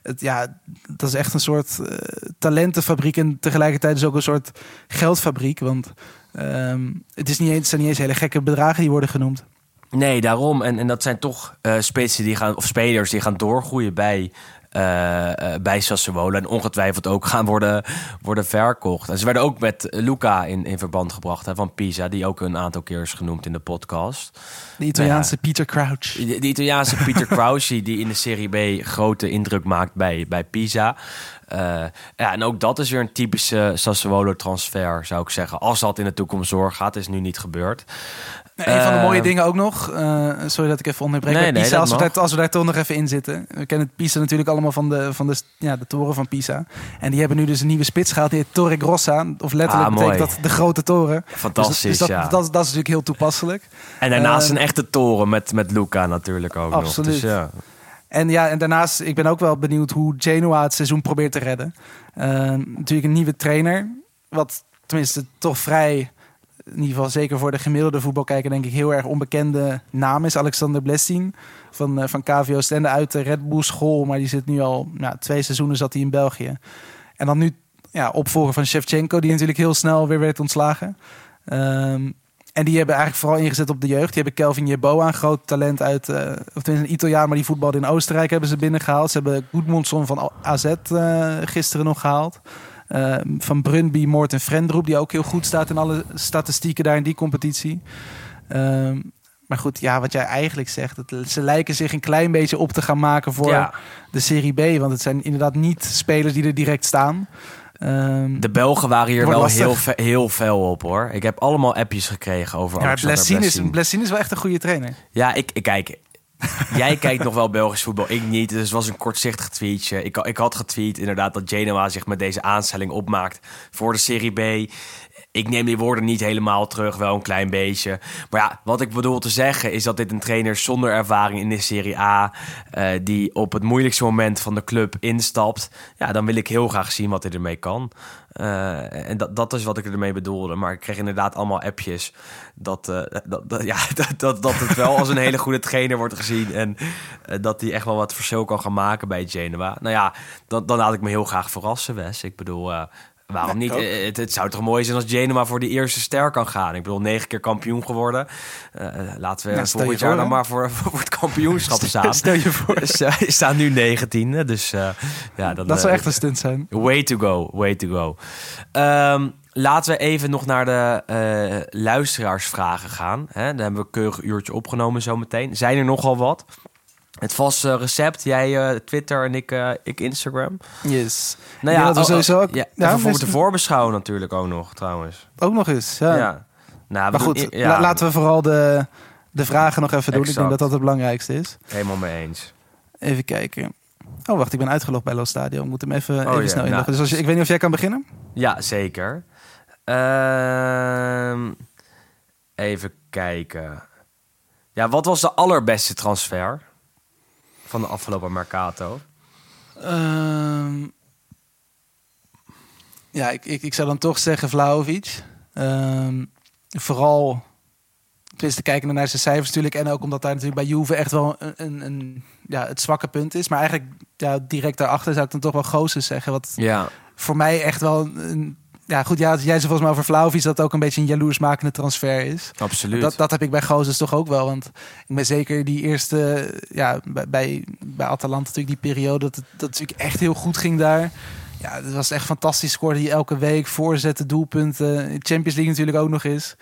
Het, ja, dat is echt een soort eh, talentenfabriek. En tegelijkertijd is ook een soort geldfabriek. Want ehm, het, is niet eens, zijn niet eens hele gekke bedragen die worden genoemd. Nee, daarom. En, en dat zijn toch eh die gaan, spelers die gaan doorgroeien bij, bij Sassuolo. En ongetwijfeld ook gaan worden, worden verkocht. En ze werden ook met Luca in, in verband gebracht hè, van Pisa, die ook een aantal keer is genoemd in de podcast. De Italiaanse Ja. Peter Crouch. De, de Italiaanse Pieter Crouchy, die in de Serie B grote indruk maakt bij, bij Pisa. Eh, ja, en ook dat is weer een typische Sassuolo-transfer, zou ik zeggen. Als dat in de toekomst doorgaat, is nu niet gebeurd. Een van de mooie dingen ook nog. eh, sorry dat ik even onderbreek. Nee, bij nee, Pisa, als, we daar, als we daar toch nog even in zitten. We kennen Pisa natuurlijk allemaal van de, van de, ja, de toren van Pisa. En die hebben nu dus een nieuwe spits gehaald. Die heet Torre Grossa. Of letterlijk Ah, betekent dat de grote toren. Fantastisch, dus, dus dat, ja. dat, dat is natuurlijk heel toepasselijk. En daarnaast Eh, een echte toren met, met Luca natuurlijk ook nog. Absoluut. Dus, ja. En ja, en daarnaast, ik ben ook wel benieuwd hoe Genoa het seizoen probeert te redden. Eh, natuurlijk een nieuwe trainer. Wat tenminste toch vrij, in ieder geval zeker voor de gemiddelde voetbalkijker, denk ik heel erg onbekende naam is. Alexander Blessin van, eh, van KVO Stende uit de Red Bull school. Maar die zit nu al nou, twee seizoenen zat hij in België. En dan nu ja, opvolger van Shevchenko, die natuurlijk heel snel weer werd ontslagen. Ehm, En die hebben eigenlijk vooral ingezet op de jeugd. Die hebben Kelvin Jeboa, een groot talent uit... eh of tenminste een Italiaan, maar die voetbalde in Oostenrijk... hebben ze binnengehaald. Ze hebben Goedmondson van AZ eh, gisteren nog gehaald. Eh, van Brunby, Morten Frendroep... die ook heel goed staat in alle statistieken daar in die competitie. Ehm, maar goed, ja, wat jij eigenlijk zegt... Dat, ze lijken zich een klein beetje op te gaan maken voor Ja. de Serie B. Want het zijn inderdaad niet spelers die er direct staan. Ehm, De Belgen waren hier wel lastig. heel, fe- heel fel op hoor. Ik heb allemaal appjes gekregen over ja, Alexander Blessing is, wel echt een goede trainer. Ja, ik, ik kijk. Jij kijkt nog wel Belgisch voetbal, ik niet. Dus het was een kortzichtig tweetje. Ik, ik had getweet inderdaad dat Genoa zich met deze aanstelling opmaakt voor de Serie B. Ik neem die woorden niet helemaal terug, wel een klein beetje. Maar ja, wat ik bedoel te zeggen is dat dit een trainer zonder ervaring in de Serie A, eh, die op het moeilijkste moment van de club instapt. Ja, dan wil ik heel graag zien wat hij ermee kan. Eh, en dat, dat is wat ik ermee bedoelde. Maar ik kreeg inderdaad allemaal appjes dat, eh, dat, ja, dat, dat, het wel als een hele goede trainer wordt gezien. En dat hij echt wel wat verschil kan gaan maken bij Genoa. Nou ja, dan, dan laat ik me heel graag verrassen, Wes. Ik bedoel, waarom niet? Eh, Het, het zou toch mooi zijn als Genoa voor die eerste ster kan gaan. Ik bedoel, negen keer kampioen geworden. Eh, laten we Nou, volgend jaar dan maar voor, voor het kampioenschap staan. Stel je voor. Ze staan nu negentiende, dus eh, ja, dan, Dat zou eh, echt een stunt zijn. Way to go, way to go. Ehm, laten we even nog naar de eh, luisteraarsvragen gaan. Hè? Dan hebben we een keurig uurtje opgenomen zometeen. Zijn er nogal wat? Het vaste recept, jij eh, Twitter en ik, eh, ik Instagram. Yes. Nou Ik denk dat we oh, sowieso oh, ook- ja, ja, even dus- de voorbeschouwen natuurlijk ook nog, trouwens. Ook nog eens. Ja. Ja. Nou, we Maar goed, ja, la- laten we vooral de, de vragen nog even doen. Ik denk dat dat het belangrijkste is. Helemaal mee eens. Even kijken. Oh, wacht, ik ben uitgelogd bij Los Stadio. Ik moet hem even, even Oh, ja, snel nou. inloggen. Dus als je, ik weet niet of jij kan beginnen. Ja, zeker. Ehm, even kijken. Ja, wat was de allerbeste transfer van de afgelopen Mercato? Ehm, ja, ik, ik, ik zou dan toch zeggen Vlaovic. Ehm, vooral, tenminste kijken naar zijn cijfers natuurlijk. En ook omdat daar natuurlijk bij Juve echt wel een, een, een- ja, het zwakke punt is. Maar eigenlijk ja, direct daarachter zou ik dan toch wel Gozes zeggen. Wat Ja, voor mij echt wel een... Ja, goed, ja, jij zei volgens mij over Vlaovic dat ook een beetje een jaloersmakende transfer is. absoluut. Dat, dat heb ik bij Gozes toch ook wel. Want ik ben zeker die eerste, ja, bij, bij, Atalanta natuurlijk die periode dat het, dat natuurlijk echt heel goed ging daar. Ja, het was echt fantastisch. Scoorde hij elke week voorzetten, doelpunten. Champions League natuurlijk ook nog eens.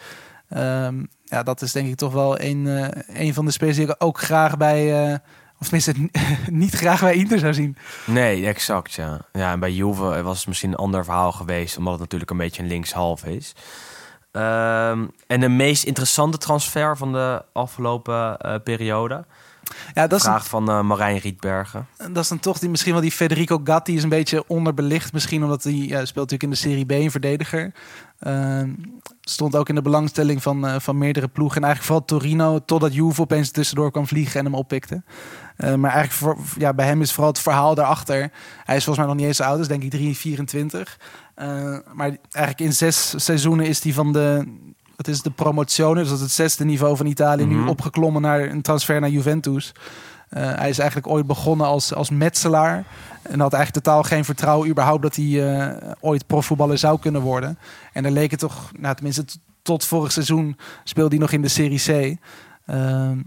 Ehm, ja, dat is denk ik toch wel een, eh, een van de spelers die ik ook graag bij, eh, of tenminste niet graag bij Inter zou zien. Nee, exact, ja. Ja, en bij Juve was het misschien een ander verhaal geweest... omdat het natuurlijk een beetje een linkshalf is. Ehm, en de meest interessante transfer van de afgelopen eh, periode? Ja, dat is, Vraag van eh, Marijn Rietbergen. dat is dan toch die, misschien wel die Federico Gatti is een beetje onderbelicht. Misschien omdat hij ja, speelt natuurlijk in de Serie B een verdediger. Ehm, stond ook in de belangstelling van, eh, van meerdere ploegen. En eigenlijk vooral Torino, totdat Juve opeens tussendoor kwam vliegen en hem oppikte. Eh, maar eigenlijk voor, ja, bij hem is vooral het verhaal daarachter. Hij is volgens mij nog niet eens zo oud, dus denk ik 3, 24. Eh, maar eigenlijk in zes seizoenen is hij van de, wat is het, de promozione, dus dat is het zesde niveau van Italië, Mhm. nu opgeklommen naar een transfer naar Juventus. Eh, hij is eigenlijk ooit begonnen als, als metselaar. En had eigenlijk totaal geen vertrouwen überhaupt dat hij eh, ooit profvoetballer zou kunnen worden. En dan leek het toch, nou, tenminste t- tot vorig seizoen speelde hij nog in de Serie C. Ehm,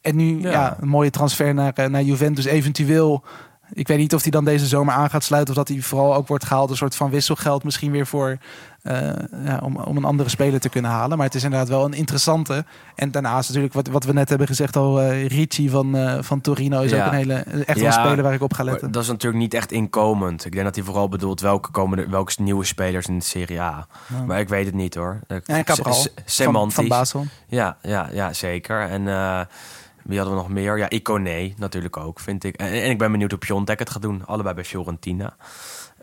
en nu Ja. ja. een mooie transfer naar, eh, naar Juventus. Eventueel, ik weet niet of hij dan deze zomer aan gaat sluiten... of dat hij vooral ook wordt gehaald, een soort van wisselgeld... misschien weer voor, eh, ja, om, om een andere speler te kunnen halen. Maar het is inderdaad wel een interessante. En daarnaast natuurlijk, wat, wat we net hebben gezegd al... eh Ricci van, eh, van Torino is Ja. ook een hele, echt wel Ja, een speler waar ik op ga letten. dat is natuurlijk niet echt inkomend. Ik denk dat hij vooral bedoelt welke, komende, welke nieuwe spelers in de Serie A. Maar ik weet het niet hoor. Ja, en Cabral van, van Basel. Ja, ja, ja, zeker. En wie hadden we nog meer? Ja, Iconé natuurlijk ook, vind ik. En, en ik ben benieuwd hoe Piontek het gaat doen. Allebei bij Fiorentina.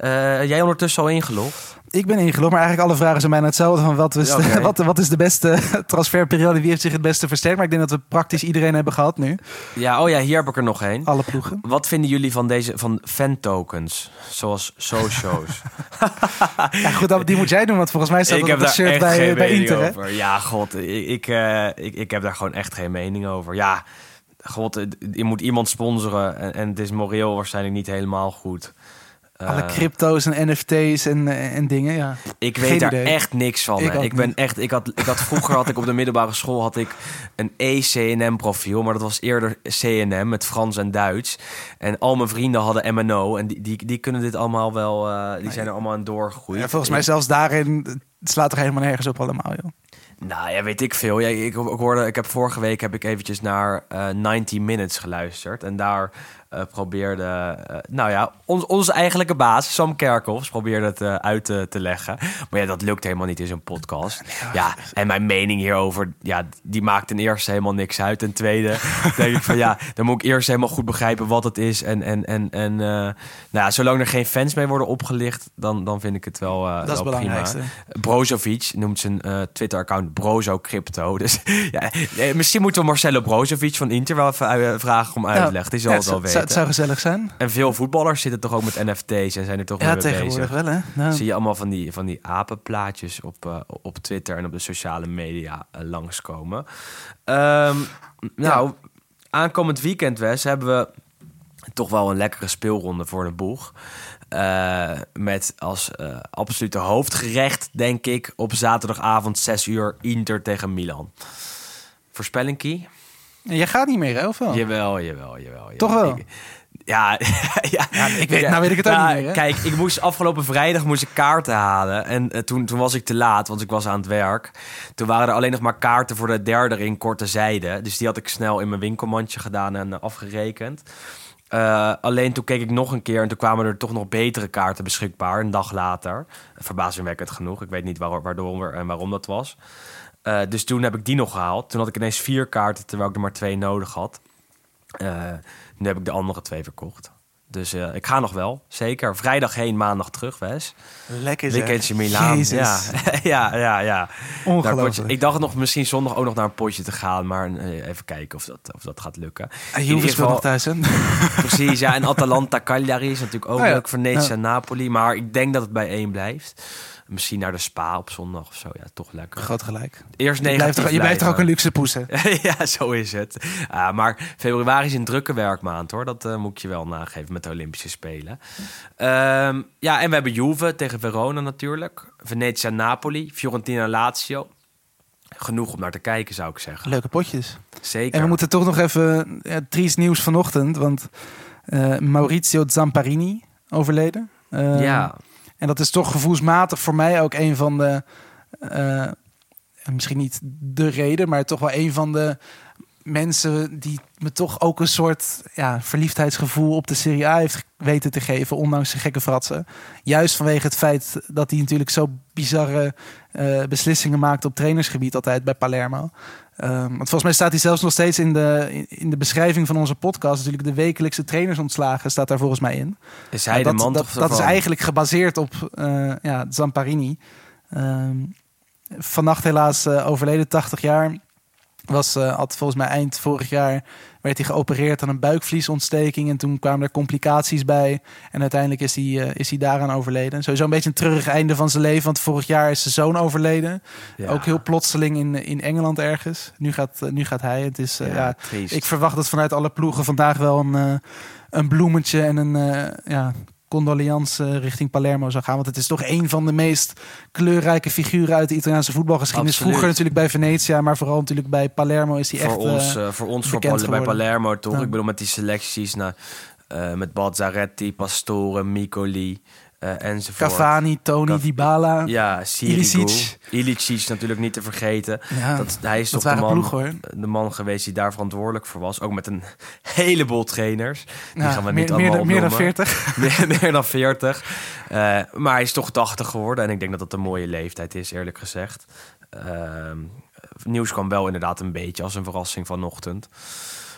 Eh, jij ondertussen al ingelogd? Ik ben ingelogd, maar eigenlijk alle vragen zijn bijna hetzelfde. Van wat, Ja, de, wat, wat is de beste transferperiode? Wie heeft zich het beste versterkt? Maar ik denk dat we praktisch iedereen hebben gehad nu. Ja, oh ja, hier heb ik er nog één. Alle ploegen. Wat vinden jullie van deze van fan tokens, zoals socios? Ja, goed, dat- die moet jij doen, want volgens mij staat ik dat op het shirt bij, bij Inter. over. Ja, god, ik, ik, eh, ik, ik heb daar gewoon echt geen mening over. Ja, god, je moet iemand sponsoren en, en het is moreel waarschijnlijk niet helemaal goed. Alle crypto's en NFT's en, eh, en dingen, ja. Ik Geen weet daar idee. echt niks van. Ik ben niet. echt, ik had, ik had vroeger had ik op de middelbare school had ik een ECNM profiel, maar dat was eerder CNM met Frans en Duits. En al mijn vrienden hadden MNO en die, die, die kunnen dit allemaal wel, eh, die zijn er allemaal aan doorgegroeid. ja volgens mij zelfs daarin slaat er helemaal nergens op allemaal, joh. Nou ja, weet ik veel. Ja, ik, ik hoorde, ik heb vorige week heb ik eventjes naar eh 90 Minutes geluisterd. En daar eh, probeerde, eh, nou ja, ons, onze eigenlijke baas, Sam Kerkhoffs, probeerde het eh, uit te, te leggen. Maar ja, dat lukt helemaal niet in zo'n podcast. Ja, en mijn mening hierover, ja, die maakt ten eerste helemaal niks uit. Ten tweede denk ik van ja, dan moet ik eerst helemaal goed begrijpen wat het is. En, en, en, en nou ja, zolang er geen fans mee worden opgelicht, dan, dan vind ik het wel, Dat is wel belangrijkste. prima. Brozovic noemt zijn Twitter-account Brozo Crypto. Dus ja, misschien moeten we Marcelo Brozovic van Inter wel even vragen om uitleg. Die zal Ja, het wel het, weten. Het zou gezellig zijn. En veel voetballers zitten toch ook met NFT's en zijn er toch Ja, bezig. tegenwoordig wel, hè. Nou, Zie je allemaal van die, van die apenplaatjes op, eh, op Twitter en op de sociale media eh, langskomen. Ehm, nou, aankomend weekend, Wes, hebben we toch wel een lekkere speelronde voor de boeg. Eh, met als eh, absolute hoofdgerecht, denk ik, op zaterdagavond 6 uur Inter tegen Milan. Voorspelling, Kie? Je gaat niet meer, hè, of wel? Jawel, jawel, jawel. Toch wel? Ik- ja, ja, ik weet- nou weet ik het ook niet meer, hè? Kijk, ik moest afgelopen vrijdag moest ik kaarten halen. En eh, toen, toen was ik te laat, want ik was aan het werk. Toen waren er alleen nog maar kaarten voor de derde ring korte zijde. Dus die had ik snel in mijn winkelmandje gedaan en eh, afgerekend. Eh, alleen toen keek ik nog een keer en toen kwamen er toch nog betere kaarten beschikbaar. Een dag later. Verbazingwekkend genoeg. Ik weet niet waar, waardoor en waarom dat was. Eh, dus toen heb ik die nog gehaald. Toen had ik ineens vier kaarten, terwijl ik er maar twee nodig had. Eh, nu heb ik de andere twee verkocht. Dus eh, ik ga nog wel, zeker. Vrijdag heen, maandag terug, Wes. Lekker zeg. Weekendje Milaan. Jezus. Ja, ja, ja. ja. Ongelooflijk. Ik dacht nog misschien zondag ook nog naar een potje te gaan. Maar even kijken of dat, of dat gaat lukken. En Juve speelt nog thuis, hè? Precies, ja. En Atalanta Cagliari is natuurlijk ook Oh ja. leuk. Ja. en Napoli. Maar ik denk dat het bij één blijft. Misschien naar de Spa op zondag of zo. Ja, toch lekker. Groot gelijk. Eerst Je blijft, negatief er, je blijft er ook een luxe poes, hè? ja, zo is het. Ah, maar februari is een drukke werkmaand hoor. Dat eh, moet ik je wel nageven met de Olympische Spelen. Ehm, ja, en we hebben Juve tegen Verona natuurlijk. Venezia Napoli. Fiorentina Lazio. Genoeg om naar te kijken zou ik zeggen. Leuke potjes. Zeker. En we moeten toch nog even... Ja, triest nieuws vanochtend, want eh, Maurizio Zamparini overleden. Eh, ja, En dat is toch gevoelsmatig voor mij ook een van de... eh, misschien niet de reden, maar toch wel een van de mensen die me toch ook een soort ja, verliefdheidsgevoel op de Serie A heeft weten te geven, ondanks zijn gekke fratsen. Juist vanwege het feit dat hij natuurlijk zo bizarre eh, beslissingen maakt op trainersgebied altijd bij Palermo. Ehm, want volgens mij staat hij zelfs nog steeds in de, in- in de beschrijving van onze podcast. Natuurlijk de wekelijkse trainersontslagen staat daar volgens mij in. is hij Ja, de dat, man dat, dat is eigenlijk gebaseerd op eh, ja, Zamparini. Ehm, vannacht helaas eh, overleden, 80 jaar. Was, eh, had volgens mij eind vorig jaar werd hij geopereerd aan een buikvliesontsteking. En toen kwamen er complicaties bij. En uiteindelijk is hij, eh, is hij daaraan overleden. Sowieso een beetje een treurig einde van zijn leven. Want vorig jaar is zijn zoon overleden. Ja. Ook heel plotseling in, in Engeland ergens. Nu gaat, eh, nu gaat hij. Het is, Ja, ja, ik verwacht dat vanuit alle ploegen vandaag wel een, een bloemetje en een ja, condoleance eh, richting Palermo zou gaan. Want het is toch een van de meest kleurrijke figuren uit de Italiaanse voetbalgeschiedenis. Absoluut. Vroeger natuurlijk bij Venetia, maar vooral natuurlijk bij Palermo is hij echt... ons, eh, eh, voor ons voor bekend Pal- bij. Palermo toch? Ja. Ik bedoel met die selecties nou, met Balzaretti, Pastore, Micoli eh enzovoort. Cavani, Tony, Cav- Dybala. Ja, Sirigu. Ilicic. Ilicic. natuurlijk niet te vergeten. Ja, dat, hij is dat toch de man, de man geweest die daar verantwoordelijk voor was. Ook met een heleboel trainers. Die Ja, gaan we meer, niet allemaal meer, dan- meer dan opnoemen. 40. meer, meer dan 40. Eh, maar hij is toch 80 geworden. En ik denk dat dat een mooie leeftijd is, eerlijk gezegd. Ehm, nieuws kwam wel inderdaad een beetje als een verrassing vanochtend.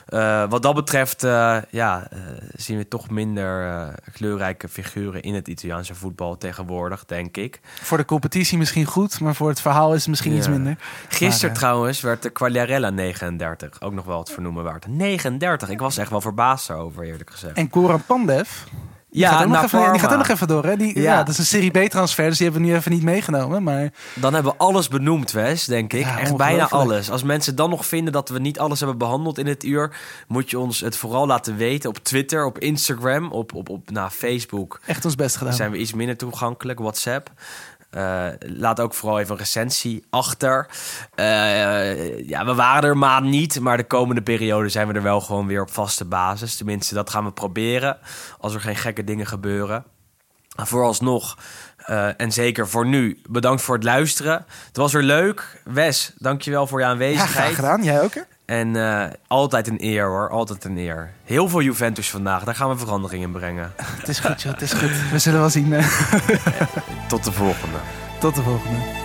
Eh, wat dat betreft eh, ja, eh, zien we toch minder kleurrijke figuren in het Italiaanse voetbal tegenwoordig, denk ik. Voor de competitie misschien goed, maar voor het verhaal is het misschien Ja. iets minder. Gisteren Maar, trouwens werd de Quagliarella 39. Ook nog wel het vernoemen waard. 39. Ik was echt wel verbaasd daarover, eerlijk gezegd. En Koran Pandev, Die gaat ook nog naar even, die gaat ook nog even door. Hè? Die, ja. Ja. dat is een Serie B-transfer, dus die hebben we nu even niet meegenomen. Maar Dan hebben we alles benoemd, Wes, denk ik. Ja, Echt bijna alles. Als mensen dan nog vinden dat we niet alles hebben behandeld in het uur... moet je ons het vooral laten weten op Twitter, op Instagram, op, op, op nou, Facebook. echt ons best gedaan. zijn we iets minder toegankelijk, WhatsApp. Eh, laat ook vooral even een recensie achter. Eh, ja, we waren er maar niet, maar de komende periode zijn we er wel gewoon weer op vaste basis. Tenminste, dat gaan we proberen als er geen gekke dingen gebeuren. Vooralsnog, eh, en zeker voor nu, bedankt voor het luisteren. Het was weer leuk. Wes, dankjewel voor je ja, aanwezigheid. graag gedaan. Jij ook, hè? En eh, altijd een eer hoor, altijd een eer. Heel veel Juventus vandaag, daar gaan we verandering in brengen. Het is goed, joh. Het is goed. We zullen wel zien. Tot de volgende. Tot de volgende.